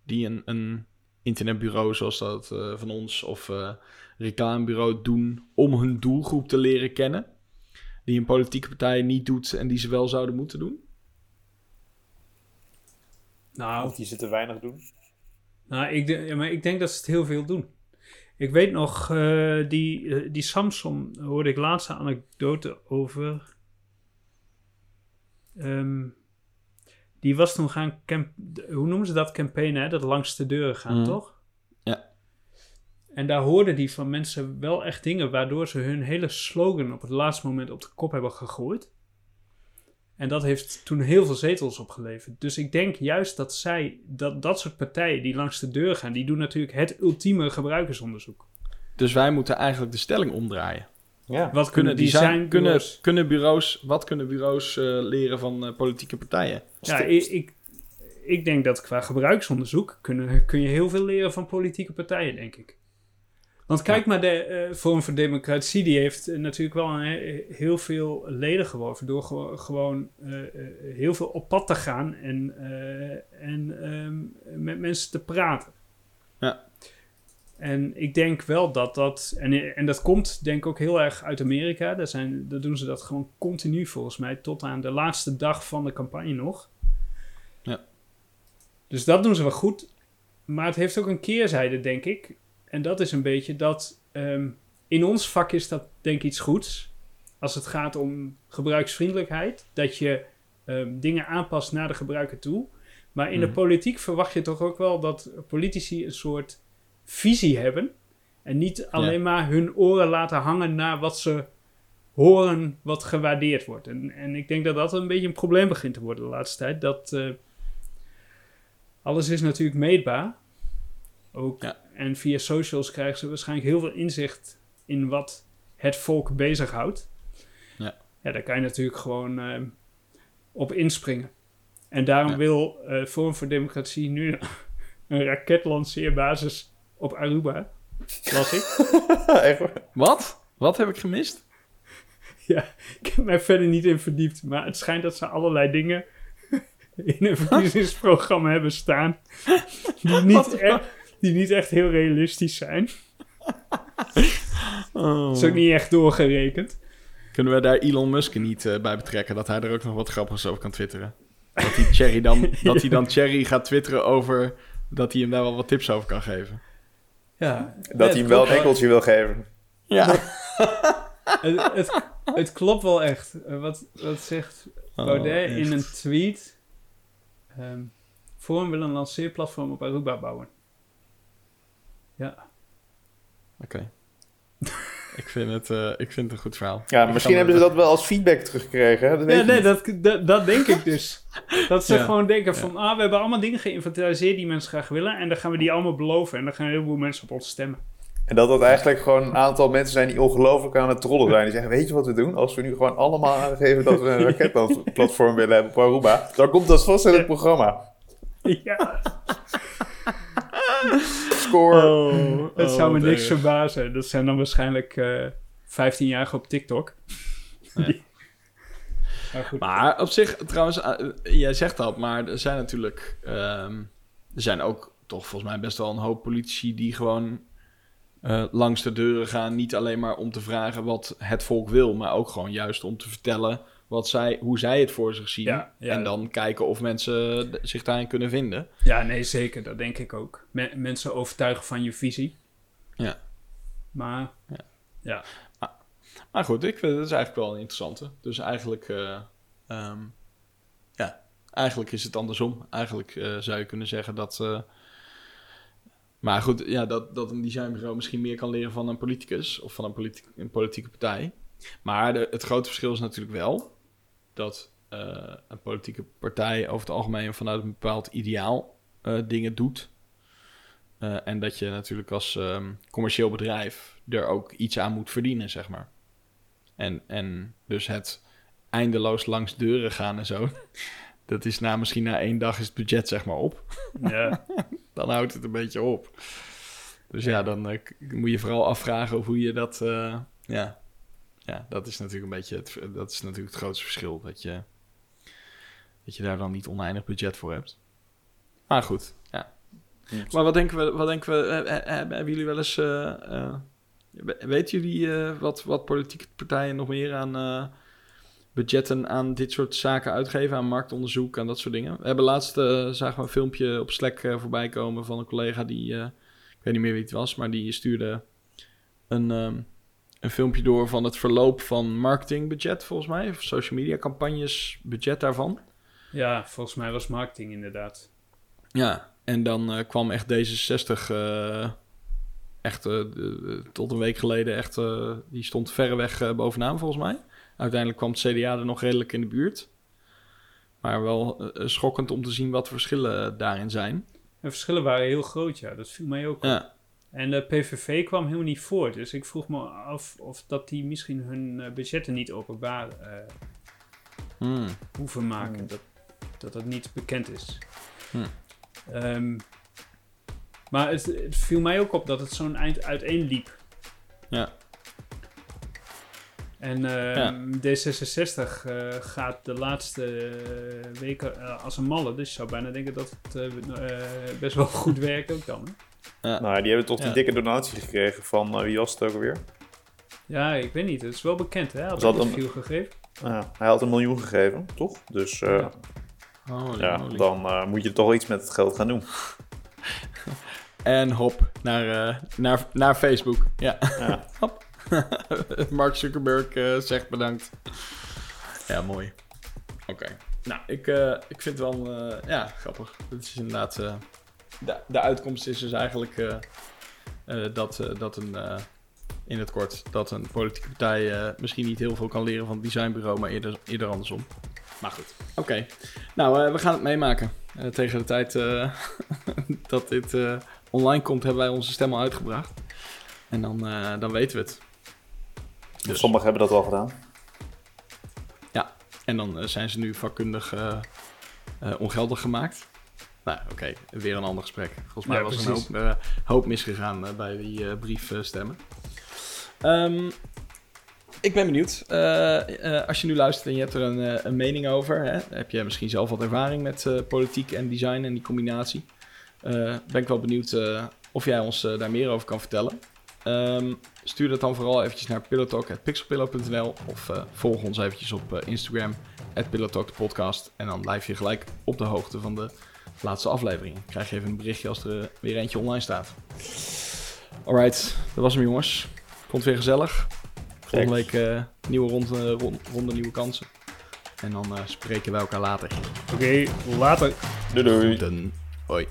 [SPEAKER 1] die een, een internetbureau zoals dat van ons of reclamebureau doen om hun doelgroep te leren kennen? Die een politieke partij niet doet en die ze wel zouden moeten doen?
[SPEAKER 3] Nou,
[SPEAKER 2] Of die ze te weinig doen.
[SPEAKER 3] Nou, ik, ja, maar ik denk dat ze het heel veel doen. Ik weet nog, eh, die, eh, die Samsung hoorde ik laatste anekdote over. Ehm, die was toen gaan, camp, hoe noemen ze dat, campaignen, hè? dat langs de deuren gaan,
[SPEAKER 1] Mhm.
[SPEAKER 3] toch?
[SPEAKER 1] Ja.
[SPEAKER 3] En daar hoorden die van mensen wel echt dingen waardoor ze hun hele slogan op het laatste moment op de kop hebben gegooid. En dat heeft toen heel veel zetels opgeleverd. Dus ik denk juist dat zij, dat, dat soort partijen die langs de deur gaan, die doen natuurlijk het ultieme gebruikersonderzoek.
[SPEAKER 1] Dus wij moeten eigenlijk de stelling omdraaien.
[SPEAKER 2] Ja.
[SPEAKER 3] Wat
[SPEAKER 1] Kunnen,
[SPEAKER 3] die
[SPEAKER 1] design,
[SPEAKER 3] zijn
[SPEAKER 1] kunnen, kunnen bureaus, wat kunnen bureaus eh, leren van eh, politieke partijen?
[SPEAKER 3] Ja, ik, ik, ik denk dat qua gebruiksonderzoek kunnen, kun je heel veel leren van politieke partijen, denk ik. Want kijk maar, de eh Forum voor Democratie, die heeft eh, natuurlijk wel een, he- heel veel leden geworven door gewo- gewoon eh, eh, heel veel op pad te gaan en, eh, en ehm, met mensen te praten.
[SPEAKER 1] Ja.
[SPEAKER 3] En ik denk wel dat dat, en, en dat komt denk ik ook heel erg uit Amerika, daar, zijn, daar doen ze dat gewoon continu volgens mij, tot aan de laatste dag van de campagne nog.
[SPEAKER 1] Ja.
[SPEAKER 3] Dus dat doen ze wel goed. Maar het heeft ook een keerzijde, denk ik. En dat is een beetje dat ehm, in ons vak is dat denk ik iets goeds. Als het gaat om gebruiksvriendelijkheid. Dat je ehm, dingen aanpast naar de gebruiker toe. Maar in de
[SPEAKER 1] Mhm.
[SPEAKER 3] politiek verwacht je toch ook wel dat politici een soort visie hebben. En niet alleen maar hun oren laten hangen naar wat ze horen wat gewaardeerd wordt. En, en ik denk dat dat een beetje een probleem begint te worden de laatste tijd. Dat eh, alles is natuurlijk meetbaar. Ook,
[SPEAKER 1] Ja.
[SPEAKER 3] En via socials krijgen ze waarschijnlijk heel veel inzicht in wat het volk bezighoudt.
[SPEAKER 1] Ja.
[SPEAKER 3] Ja, daar kan je natuurlijk gewoon eh, op inspringen. En daarom
[SPEAKER 1] Ja.
[SPEAKER 3] wil eh Forum voor Democratie nu een raketlanceerbasis op Aruba. Las ik.
[SPEAKER 1] Wat? Wat heb ik gemist?
[SPEAKER 3] Ja, ik heb mij verder niet in verdiept. Maar het schijnt dat ze allerlei dingen in een verkiezingsprogramma hebben staan. Die niet, echt, die niet echt heel realistisch zijn.
[SPEAKER 1] Oh.
[SPEAKER 3] Dat is ook niet echt doorgerekend.
[SPEAKER 1] Kunnen we daar Elon Musk niet eh, bij betrekken? Dat hij er ook nog wat grappigs over kan twitteren. Dat hij Cherry dan, dat hij dan Cherry gaat twitteren over... dat hij hem daar wel wat tips over kan geven.
[SPEAKER 3] Ja,
[SPEAKER 2] Dat hij hem wel een enkeltje wil geven.
[SPEAKER 1] Ja.
[SPEAKER 3] Het, het, het klopt wel echt. Eh, wat, wat zegt Baudet in een tweet? Ehm Forum wil een lanceerplatform op Aruba bouwen. Ja.
[SPEAKER 1] Oké. ik, vind het, eh, ik vind het een goed verhaal.
[SPEAKER 2] Ja,
[SPEAKER 1] Ik
[SPEAKER 2] misschien hebben ze dat wel als feedback teruggekregen. Hè? Dat weet
[SPEAKER 3] Ja,
[SPEAKER 2] je
[SPEAKER 3] nee, dat, dat, dat denk ik dus. Dat ze
[SPEAKER 1] Ja.
[SPEAKER 3] gewoon denken van, ah, we hebben allemaal dingen geïnventariseerd die mensen graag willen. En dan gaan we die allemaal beloven. En dan gaan een heleboel mensen op ons stemmen.
[SPEAKER 2] En dat dat eigenlijk gewoon een aantal mensen zijn die ongelooflijk aan het trollen zijn. Die zeggen, weet je wat we doen? Als we nu gewoon allemaal aangeven dat we een raketplatform willen hebben op Aruba, dan komt dat vast in het programma.
[SPEAKER 3] ja,
[SPEAKER 2] Score.
[SPEAKER 1] Oh,
[SPEAKER 3] het
[SPEAKER 1] oh,
[SPEAKER 3] zou me niks
[SPEAKER 1] erg.
[SPEAKER 3] verbazen. Dat zijn dan waarschijnlijk eh 15-jarigen op TikTok.
[SPEAKER 1] Ja.
[SPEAKER 3] Die- Maar goed.
[SPEAKER 1] Maar op zich, trouwens, eh, jij zegt dat, maar er zijn natuurlijk... ehm, er zijn ook toch volgens mij best wel een hoop politici die gewoon eh, langs de deuren gaan. Niet alleen maar om te vragen wat het volk wil, maar ook gewoon juist om te vertellen wat zij, hoe zij het voor zich zien.
[SPEAKER 3] Ja, ja.
[SPEAKER 1] En dan kijken of mensen d- zich daarin kunnen vinden.
[SPEAKER 3] Ja, nee, zeker. Dat denk ik ook. Me- mensen overtuigen van je visie.
[SPEAKER 1] Ja.
[SPEAKER 3] Maar
[SPEAKER 1] Maar goed, ik vind het is eigenlijk wel een interessante. Dus eigenlijk, eh, ehm, ja, eigenlijk is het andersom. Eigenlijk eh, zou je kunnen zeggen dat, eh, Maar goed, ja, dat, dat een designbureau misschien meer kan leren van een politicus of van een, een politieke partij. Maar de, het grote verschil is natuurlijk wel dat eh, een politieke partij over het algemeen vanuit een bepaald ideaal eh, dingen doet. Eh, en dat je natuurlijk als ehm, commercieel bedrijf er ook iets aan moet verdienen, zeg maar. En, en dus het eindeloos langs deuren gaan en zo. Dat is na misschien na één dag is het budget zeg maar op.
[SPEAKER 3] Ja,
[SPEAKER 1] Dan houdt het een beetje op. Dus ja, dan moet je vooral afvragen hoe je dat... ja. Ja, dat is natuurlijk een beetje het, dat is natuurlijk het grootste verschil. Dat je, dat je daar dan niet oneindig budget voor hebt. Maar goed, ja. Maar wat denken we, wat denken we eh, eh, hebben jullie wel eens... eh, eh, we- weten jullie eh, wat, wat politieke partijen nog meer aan eh, budgetten aan dit soort zaken uitgeven? Aan marktonderzoek, aan dat soort dingen? We hebben laatst, eh, zagen we een filmpje op Slack eh, voorbij komen van een collega die... eh, ik weet niet meer wie het was, maar die stuurde een, ehm, een filmpje door van het verloop van marketingbudget, volgens mij. Of social media campagnes, budget daarvan.
[SPEAKER 3] ja, volgens mij was marketing inderdaad.
[SPEAKER 1] Ja, en dan eh, kwam echt D66 eh, echt eh, tot een week geleden echt, die stond verreweg bovenaan volgens mij. Uiteindelijk kwam het CDA er nog redelijk in de buurt. Maar wel schokkend om te zien wat de verschillen daarin zijn.
[SPEAKER 3] De verschillen waren heel groot, ja. Dat viel mij ook op.
[SPEAKER 1] Ja,
[SPEAKER 3] En de PVV kwam helemaal niet voor. Dus ik vroeg me af of dat die misschien hun eh, budgetten niet openbaar eh,
[SPEAKER 1] Hmm.
[SPEAKER 3] hoeven maken.
[SPEAKER 2] Hmm.
[SPEAKER 3] Dat, dat dat niet bekend is.
[SPEAKER 1] Hmm.
[SPEAKER 3] Ehm, maar het, het viel mij ook op dat het zo'n eind uiteenliep.
[SPEAKER 1] ja.
[SPEAKER 3] En ehm, D66 eh, gaat de laatste weken als een malle. Dus je zou bijna denken dat het best wel goed werkt ook dan. Hè?
[SPEAKER 1] Ja.
[SPEAKER 2] Nou, die hebben toch die dikke donatie gekregen van, eh, wie was het ook alweer?
[SPEAKER 3] Ja, ik weet niet. Het is wel bekend, hè? Had
[SPEAKER 2] het
[SPEAKER 3] het
[SPEAKER 2] een-
[SPEAKER 3] veel gegeven?
[SPEAKER 2] Ja, hij had een miljoen gegeven, toch? Dus eh,
[SPEAKER 3] Ja.
[SPEAKER 1] Holy
[SPEAKER 2] ja, dan eh, moet je toch iets met het geld gaan doen.
[SPEAKER 1] En hop, naar, eh, naar, naar Facebook. Ja,
[SPEAKER 2] Ja.
[SPEAKER 1] hop. Mark Zuckerberg zegt bedankt. Ja, mooi. Oké. Nou, ik, eh, ik vind het wel eh, ja, grappig. Het is inderdaad... de, de uitkomst is dus eigenlijk eh, eh, dat, eh, dat een... in het kort, dat een politieke partij misschien niet heel veel kan leren van het designbureau, maar eerder, eerder andersom. Maar goed, oké. Nou, we gaan het meemaken. Tegen de tijd dat dit online komt, hebben wij onze stem al uitgebracht. En dan, dan weten we het. Dus.
[SPEAKER 2] Sommigen hebben dat al gedaan.
[SPEAKER 1] En dan zijn ze nu vakkundig ongeldig gemaakt. Nou, oké, weer een ander gesprek. Volgens mij
[SPEAKER 3] Ja,
[SPEAKER 1] was er een hoop, eh, hoop misgegaan eh, bij die eh briefstemmen. Ehm, ik ben benieuwd. Als je nu luistert en je hebt er een, een mening over, hè, heb je misschien zelf wat ervaring met politiek en design en die combinatie. Ben ik wel benieuwd of jij ons daar meer over kan vertellen. Ehm, stuur dat dan vooral eventjes naar pillowtalk.pixelpillow.nl of volg ons eventjes op eh, Instagram, Pillowtalk de podcast. En dan blijf je gelijk op de hoogte van de laatste aflevering. Krijg je even een berichtje als er eh, weer eentje online staat. Alright, dat was hem jongens. Vond het weer gezellig. Volgende week eh, nieuwe ronde, ron- ronde, nieuwe kansen. En dan eh, spreken wij elkaar later.
[SPEAKER 3] Oké, later.
[SPEAKER 2] Doei doei.
[SPEAKER 1] Dan, hoi.